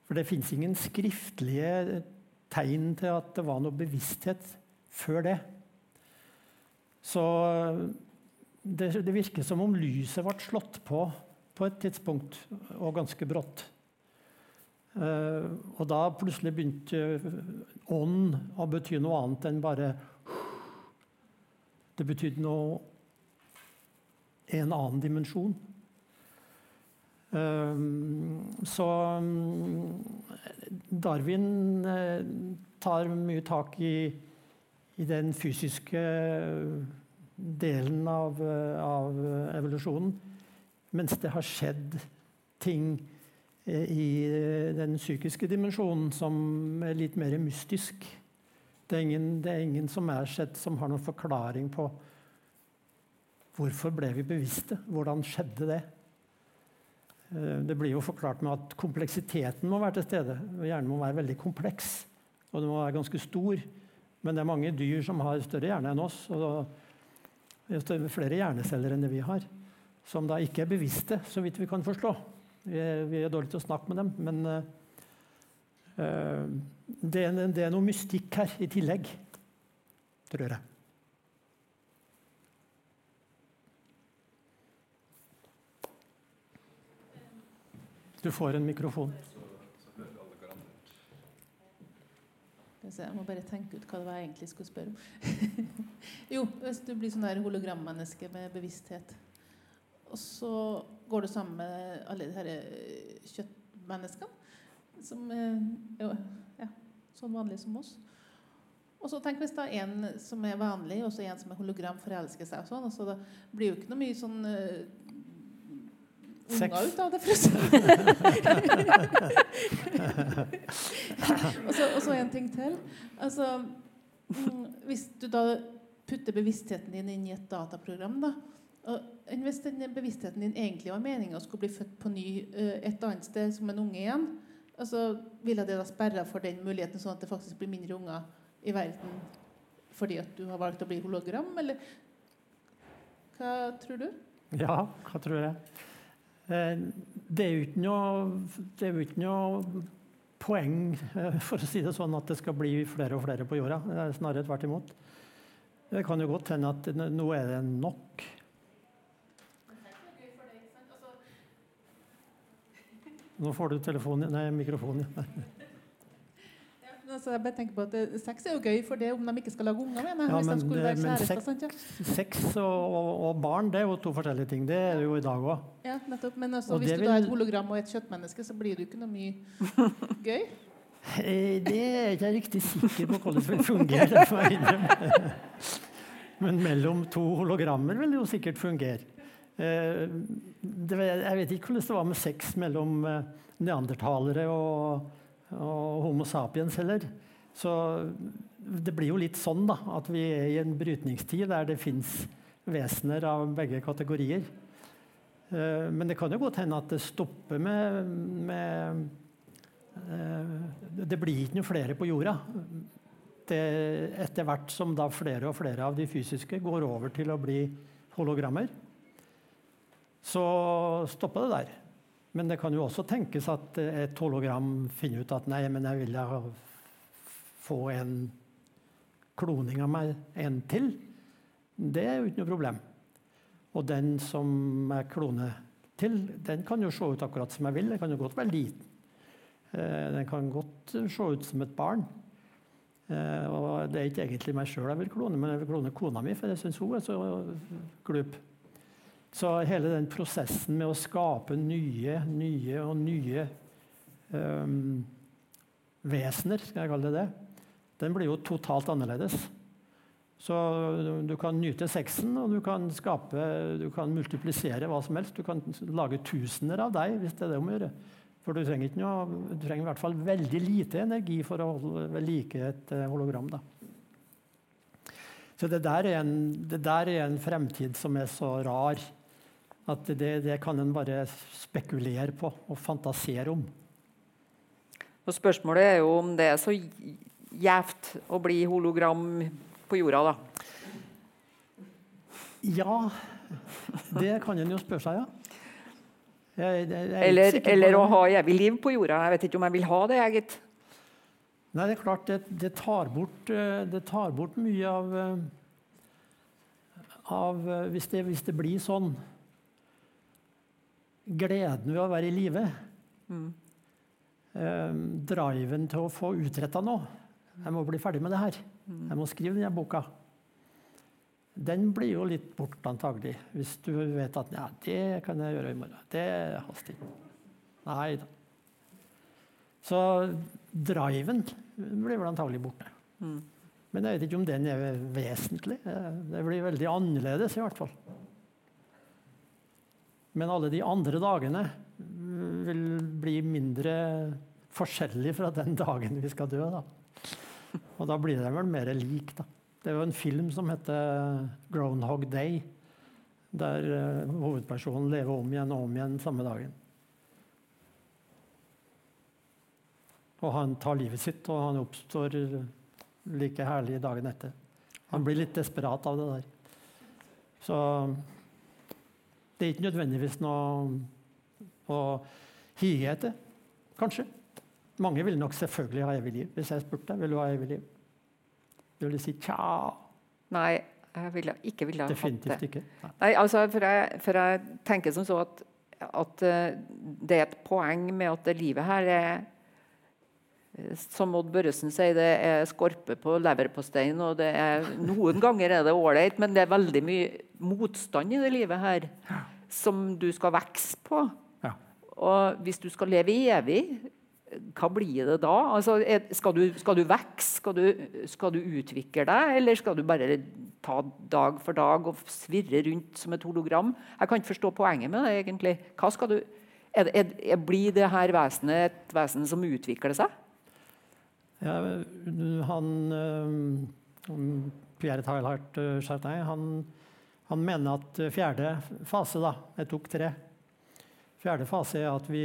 For det fins ingen skriftlige tegn til at det var noe bevissthet før det. Så det, det virker som om lyset ble slått på på et tidspunkt, og ganske brått. Eh, og da plutselig begynte ånd å bety noe annet enn bare Det betydde noe en annen dimensjon. Um, så um, Darwin eh, tar mye tak i, i den fysiske delen av, eh, av evolusjonen, mens det har skjedd ting eh, i den psykiske dimensjonen som er litt mer mystisk. Det er ingen, det er ingen som er sett som har noen forklaring på hvorfor ble vi bevisste? Hvordan skjedde det? Eh, Det blir jo forklart med at kompleksiteten må være til stede. Hjernen må være veldig kompleks, og den må være ganske stor. Men det er mange dyr som har større hjerne enn oss. og er flere hjerneceller enn det vi har, som da ikke er bevisste, så vidt vi kan forstå. Vi er, vi er dårlige til å snakke med dem, men eh, det, er, det er noe mystikk her i tillegg, tror jeg. Du får en mikrofon. Jeg må bare tenke ut hva det var jeg egentlig skulle spørre om. jo, hvis du blir sånn der hologrammenneske med bevissthet, og så går du sammen med alle de her eh, kjøttmenneskene, som eh, er jo, ja, sånn vanlige som oss. Og så tenk hvis er en som er vanlig, og så en som er hologram, forelsker seg. og sånn, og så da blir jo ikke noe mye sånn eh. Unger ut av det. for å si. og, så, og så en ting til. Altså, mm, hvis du da putter bevisstheten din inn i et dataprogram, da, og hvis den bevisstheten din egentlig var meninga skulle bli født på ny et annet sted som en unge igjen, altså, ville det da sperra for den muligheten, sånn at det faktisk blir mindre unger i verden fordi at du har valgt å bli hologram, eller hva tror du? Ja, hva tror jeg? Eh, Det er jo ikke noe, det er jo ikke noe poeng eh, for å si det sånn, at det skal bli flere og flere på jorda. Er snarere tvert imot. Det kan jo godt hende at nå er det nok. Nå får du telefonen, nei, mikrofonen. Altså, jeg bare tenker på at eh, Sex er jo gøy for det om de ikke skal lage unger. mener. Ja, hvis men skulle være men sex- sant, ja. Sex og, og, barn det er jo to forskjellige ting. Det er det jo i dag òg. Ja, nettopp. Men altså, hvis du du da er et hologram og et kjøttmenneske, så blir det jo ikke noe mye gøy. Eh, Det er jeg ikke riktig sikker på hvordan det vil fungere. Men mellom to hologrammer vil det jo sikkert fungere. Eh, Det, jeg vet ikke hvordan det var med sex mellom eh, neandertalere og, og Homo sapiens heller. Så det blir jo litt sånn da, at vi er i en brytningstid der det fins vesener av begge kategorier. Eh, Men det kan jo godt hende at det stopper med, med Eh, Det blir ikke noe flere på jorda. Det, etter hvert som da flere og flere av de fysiske går over til å bli hologrammer, så stopper det der. Men det kan jo også tenkes at et hologram finner ut at nei, men jeg vil da få en kloning av meg en til. Det er jo ikke noe problem. Og den som jeg kloner til, den kan jo se ut akkurat som jeg vil. Den kan jo godt være liten. Eh, Den kan godt se ut som et barn. Eh, Og det er ikke egentlig meg sjøl jeg vil klone, men jeg vil klone kona mi, for jeg syns hun er så glup. Så hele den prosessen med å skape nye, nye og nye um, vesener, skal jeg kalle det det, den blir jo totalt annerledes. Så du kan nyte sexen, og du kan skape, du kan multiplisere hva som helst. Du kan lage tusener av deg, hvis det er det om å gjøre. For du trenger, noe, du trenger i hvert fall veldig lite energi for å holde like et eh, hologram. Da. Så det der, er en, det der er en fremtid som er så rar at det, det kan en bare spekulere på og fantasere om. Og spørsmålet er jo om det er så gjevt å bli hologram på jorda, da. Ja, det kan en jo spørre seg, ja. Jeg, jeg, jeg er Eller, eller å ha evig liv på jorda. Jeg vet ikke om jeg vil ha det, jeg, gitt. Nei, det er klart, det, det, tar, bort, eh, det tar bort mye av, eh, av eh, hvis, det, hvis det blir sånn Gleden ved å være i live. Eh, driven til å få utretta noe. Jeg må bli ferdig med det her. Jeg må skrive denne boka. Den blir jo litt borte antagelig, hvis du vet at ja, det kan jeg gjøre i morgen. Det haster ikke. Nei da. Så driven blir vel antagelig borte. Men jeg vet ikke om den er vesentlig. Det blir veldig annerledes i hvert fall. Men alle de andre dagene vil bli mindre forskjellig fra den dagen vi skal dø. Da. Og da blir det vel mer lik, da. Det er jo en film som heter 'Groundhog Day', der eh, hovedpersonen lever om igjen og om igjen samme dagen. Og han tar livet sitt, og han oppstår like herlig dagen etter. Han blir litt desperat av det der. Så det er ikke nødvendigvis noe å hige etter, kanskje. Mange vil nok selvfølgelig ha evig liv. Hvis jeg spurte vil du ha evig liv, vil du si tja. Nei, jeg ville ikke ville ha hatt Definitivt ikke. Nei. Altså, for jeg, for jeg tenker som så at, at eh, det er et poeng med at det livet her er Som Odd Børresen sier, det er skorpe på leverposteien. og det er, Noen ganger er det ålreit, men det er veldig mye motstand i det livet her som du skal vokse på. Ja. Og hvis du skal leve evig, hva blir det da? Altså, skal, du, skal du vokse? Skal, du- skal du utvikle deg? Eller skal du bare ta dag for dag og svirre rundt som et hologram? Jeg kan ikke forstå poenget med det. egentlig. Hva skal du, er, er, blir det her vesenet et vesen som utvikler seg? Ja, han øh, Pierre Teilhard Chardin, han, han mener at fjerde fase da, Jeg tok tre. Fjerde fase er at vi,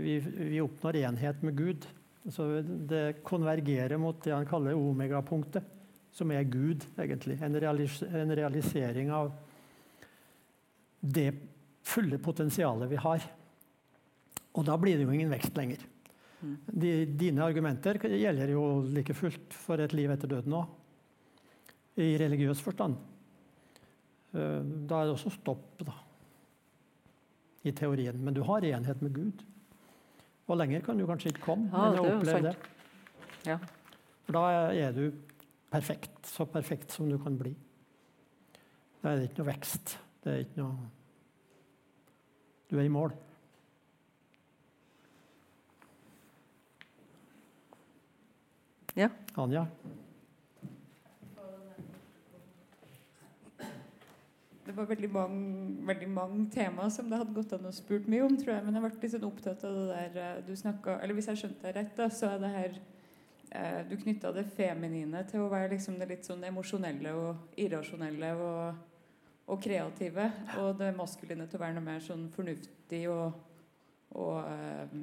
vi, vi oppnår enhet med Gud. Så det konvergerer mot det han kaller omegapunktet, som er Gud, egentlig. En, realis en realisering av det fulle potensialet vi har. Og da blir det jo ingen vekst lenger. De, dine argumenter gjelder jo like fullt for et liv etter døden òg, i religiøs forstand. Eh, Da er det også stopp, da, i teorien. Men du har enhet med Gud. Og lenger kan du kanskje ikke komme. Ja, men er jo sant. det. Ja. Da er du perfekt. Så perfekt som du kan bli. Da er det ikke noe vekst. Det er ikke noe Du er i mål. Ja. Anja? Det var veldig mange, veldig mange temaer som det hadde gått an å spurt mye om, tror jeg. Men jeg ble litt sånn opptatt av det der eh, du snakka Eller hvis jeg skjønte deg rett, da, så er det her eh, Du knytta det feminine til å være liksom det litt sånn emosjonelle og irrasjonelle og, og kreative. Og det maskuline til å være noe mer sånn fornuftig og, og eh,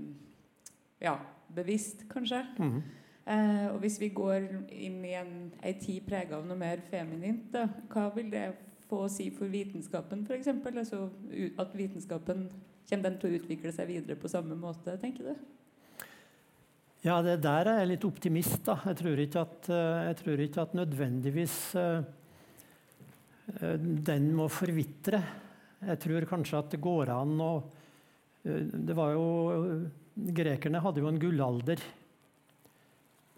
ja, bevisst, kanskje. Mhm. Eh, og hvis vi går inn i en, ei tid prega av noe mer feminint, da, hva vil det få å si for vitenskapen, f.eks.? Altså, at vitenskapen kommer den til å utvikle seg videre på samme måte, tenker du? Ja, det der er jeg litt optimist. da. Jeg tror ikke at, eh, tror ikke at nødvendigvis eh, den må forvitre. Jeg tror kanskje at det går an å uh, Det var jo Grekerne hadde jo en gullalder.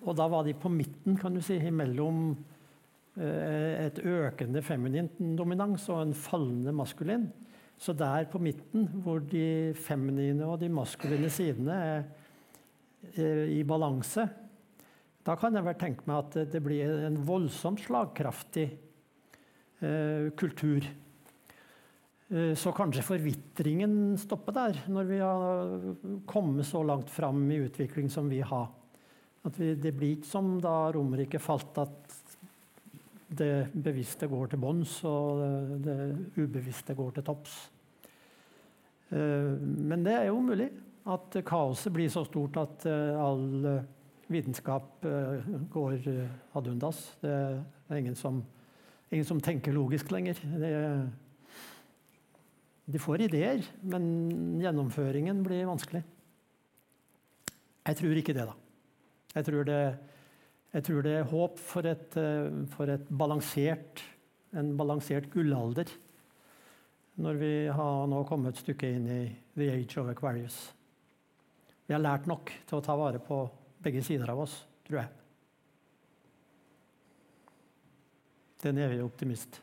Og da var de på midten, kan du si, mellom eh, et økende feminint dominans og en fallende maskulin. Så der på midten, hvor de feminine og de maskuline sidene er eh, i balanse, da kan jeg vel tenke meg at det blir en voldsomt slagkraftig eh, kultur. Eh, Så kanskje forvitringen stopper der, når vi har kommet så langt fram i utvikling som vi har. At vi, det blir ikke som da Romerike falt, at det bevisste går til bunns, og det, ubevisste går til topps. Eh, Men det er jo mulig at kaoset blir så stort at eh, all eh, vitenskap går ad undas. Det er ingen som, ingen som tenker logisk lenger. Det, de får ideer, men gjennomføringen blir vanskelig. Jeg tror ikke det, da. Jeg tror det, jeg tror det er håp for, et, eh, for et balansert, en balansert gullalder når vi har nå kommet et stykke inn i the age of Aquarius. Vi har lært nok til å ta vare på begge sider av oss, tror jeg. Den en optimist.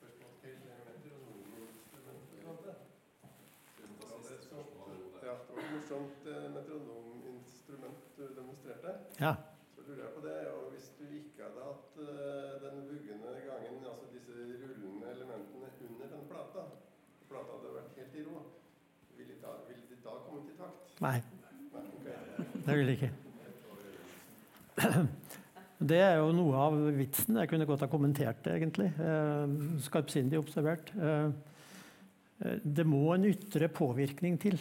Spørsmål til metronominstrumentet. Ja, det var et morsomt eh, metronominstrument du demonstrerte. Ja. Så lurer jeg på det, og hvis du ikke hadde hatt eh, den vuggende gangen, altså disse rullende elementene under den plata, plata hadde vært helt i ro, ville de da, ville de da kommet i takt? Nei, Nei, ok. det vil de ikke. Det er jo noe av vitsen. Jeg kunne godt ha kommentert det, egentlig. Eh, Skarpsindig observert. Eh, det må en ytre påvirkning til.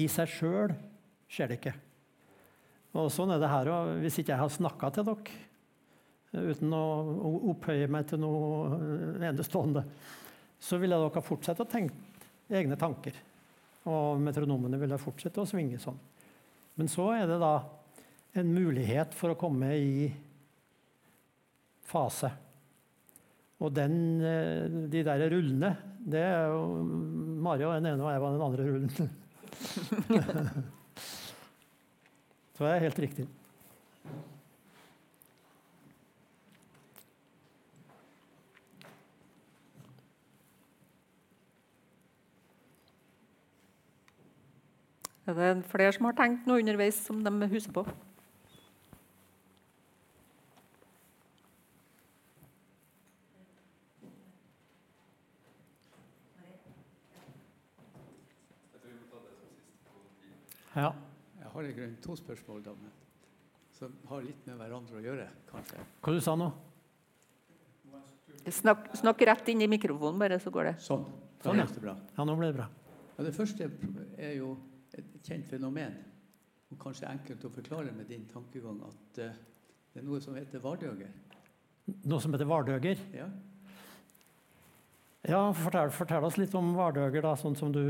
I seg sjøl skjer det ikke. Og sånn er det her òg. Hvis ikke jeg har snakka til dere, uten å opphøye meg til noe enestående, så ville dere ha fortsatt å tenke egne tanker. Og metronomene ville fortsette å svinge sånn. Men så er det da en mulighet for å komme i fase. Og den, eh, de der rullene, det er jo Mari og den ene, og jeg var den andre rullen. Så det er helt riktig. Er det flere som har tenkt noe underveis som de husker på? Ja. Har i grunnen to spørsmål da, som har litt med hverandre å gjøre, kanskje. Hva du sa nå? Snakk, snakk rett inn i mikrofonen, bare, så går det. Sånn. Da Sånn, ja. det bra. Ja, nå ble det bra. Ja, det første er jo et kjent fenomen, og kanskje enkelt å forklare med din tankegang, at eh, det er noe som heter vardøger. Noe som heter vardøger. Ja? Ja, fortell, fortell oss litt om vardøger, da, sånn som du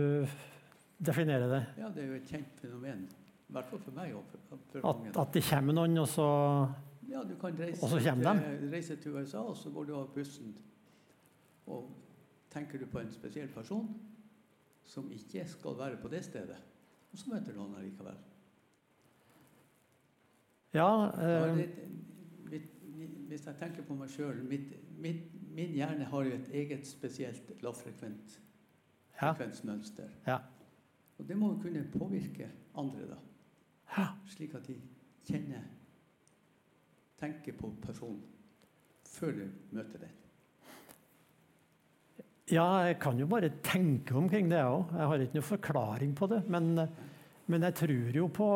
definerer det. ja, det er jo et kjent fenomen. I hvert fall for meg og for, for At, at det kommer noen, og så Ja, du kan reise, Og så kommer til, reise til USA, og så går du av bussen. Og tenker du på en spesiell person, som ikke skal være på det stedet, og så møter noen allikevel. Ja, eh, litt, mitt, hvis jeg tenker på meg sjøl Min hjerne har jo et eget spesielt lavfrekvent ja, frekvensmønster. ja. Og det må jo kunne påvirke andre, da. Ja. Slik at de kjenner Tenker på personen før de møter den. Ja, jeg kan jo bare tenke omkring det òg. Jeg har ikke noe forklaring på det. Men, men jeg tror jo på,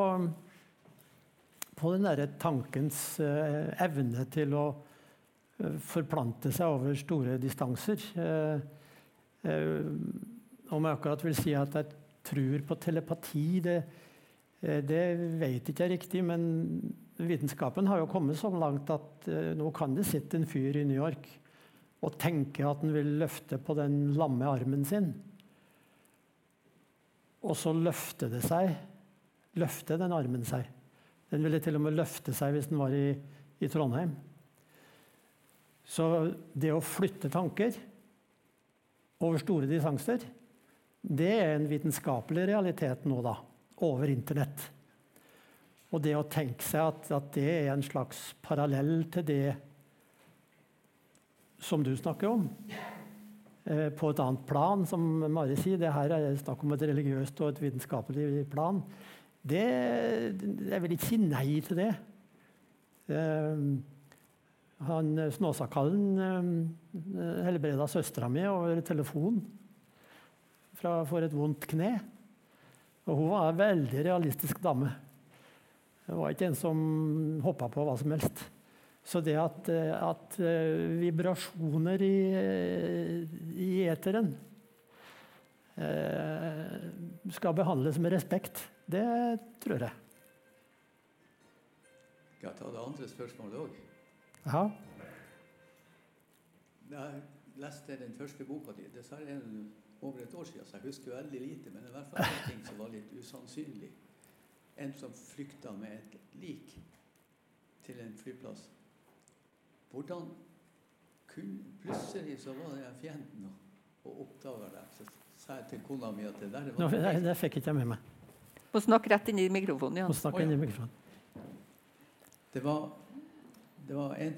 på den derre tankens eh, evne til å eh, forplante seg over store distanser. Eh, om jeg akkurat vil si at jeg tror på telepati, det, det vet ikke jeg riktig. Men vitenskapen har jo kommet så langt at eh, nå kan det sitte en fyr i New York og tenke at han vil løfte på den lamme armen sin. Og så løfter det seg. Løfter den armen seg. Den ville til og med løfte seg hvis den var i, i Trondheim. Så det å flytte tanker over store distanser, det er en vitenskapelig realitet nå, da. Over Internett. Og det å tenke seg at, at det er en slags parallell til det som du snakker om, eh, på et annet plan, som Mari sier. Det her er snakk om et religiøst og et vitenskapelig plan. Det, jeg vil ikke si nei til det. Eh, han Snåsakallen eh, helbreda søstera mi over telefon fra, for et vondt kne. Og hun var en veldig realistisk dame. Det var ikke en som hoppa på hva som helst. Så det at, eh, at eh, vibrasjoner i, i eteren eh, skal behandles med respekt, det tror jeg. Skal jeg ta det andre spørsmålet òg? Ja. Jeg leste den første boka di, det er en over et år siden, så jeg husker veldig lite, men i hvert fall en ting som var litt usannsynlig. En som flykta med et lik til en flyplass. Hvordan kunne Plutselig så var det fienden og, og oppdaga det. Så sa jeg til kona mi at det der Nå, var det, det fikk ikke jeg med meg. Må snakke rett inn i mikrofonen. Jan. Må snakker jeg inn i mikrofonen. Det var, det var en,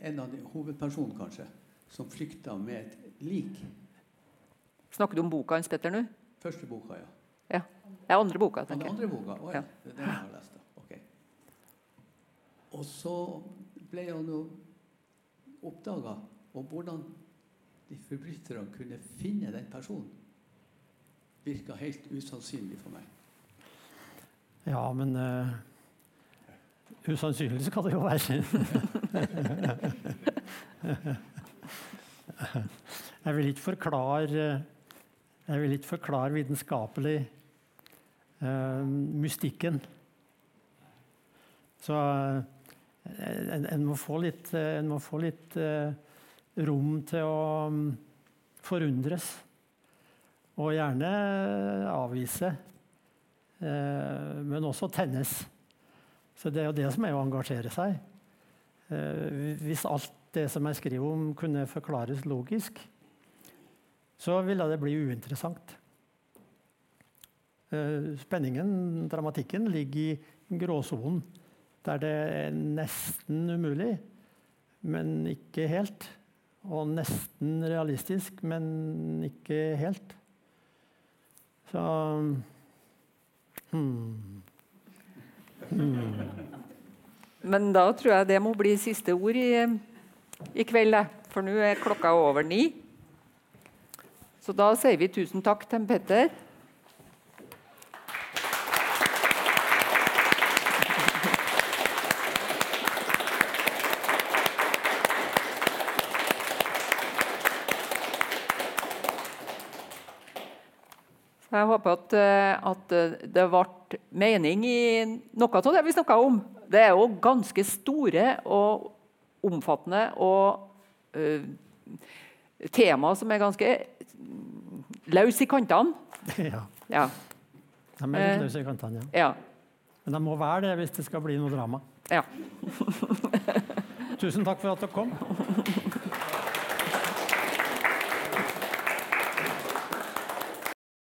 en av de hovedpersonene, kanskje, som flykta med et lik. Snakker du om boka hans, Petter, nå? Første boka, ja. Ja. Er andre boka, tenker jeg. andre boka? oh, ja. Ja. Det den jeg har lest, da. Ok. Og så ble han jo oppdaga, og hvordan de forbryterne kunne finne den personen, virka helt usannsynlig for meg. Ja, men uh, usannsynlig skal det jo være. jeg vil ikke forklare Jeg vil ikke forklare vitenskapelig uh, mystikken. Så uh, en, en må få litt, eh, en må få litt rom til å um, forundres. Og gjerne avvise men også tennes. Så det er jo det som er å engasjere seg. Hvis alt det som jeg skriver om, kunne forklares logisk, så ville det bli uinteressant. Eh, spenningen, dramatikken, ligger i gråsonen, der det er nesten umulig, men ikke helt. Og nesten realistisk, men ikke helt. Så Hmm. Hmm. Men da tror jeg det må bli siste ord i, i kveld, for nå er klokka over ni. Så da sier vi tusen takk til Petter. Jeg håper at, eh, at eh, det ble mening i noe av det vi snakka om. Det er jo ganske store og omfattende og uh, tema som er ganske løs i kantene. Ja, Ja. de er litt Eh. løse i kantene. Ja. ja. Men de må være det hvis det skal bli noe drama. ja. Tusen takk for at dere kom.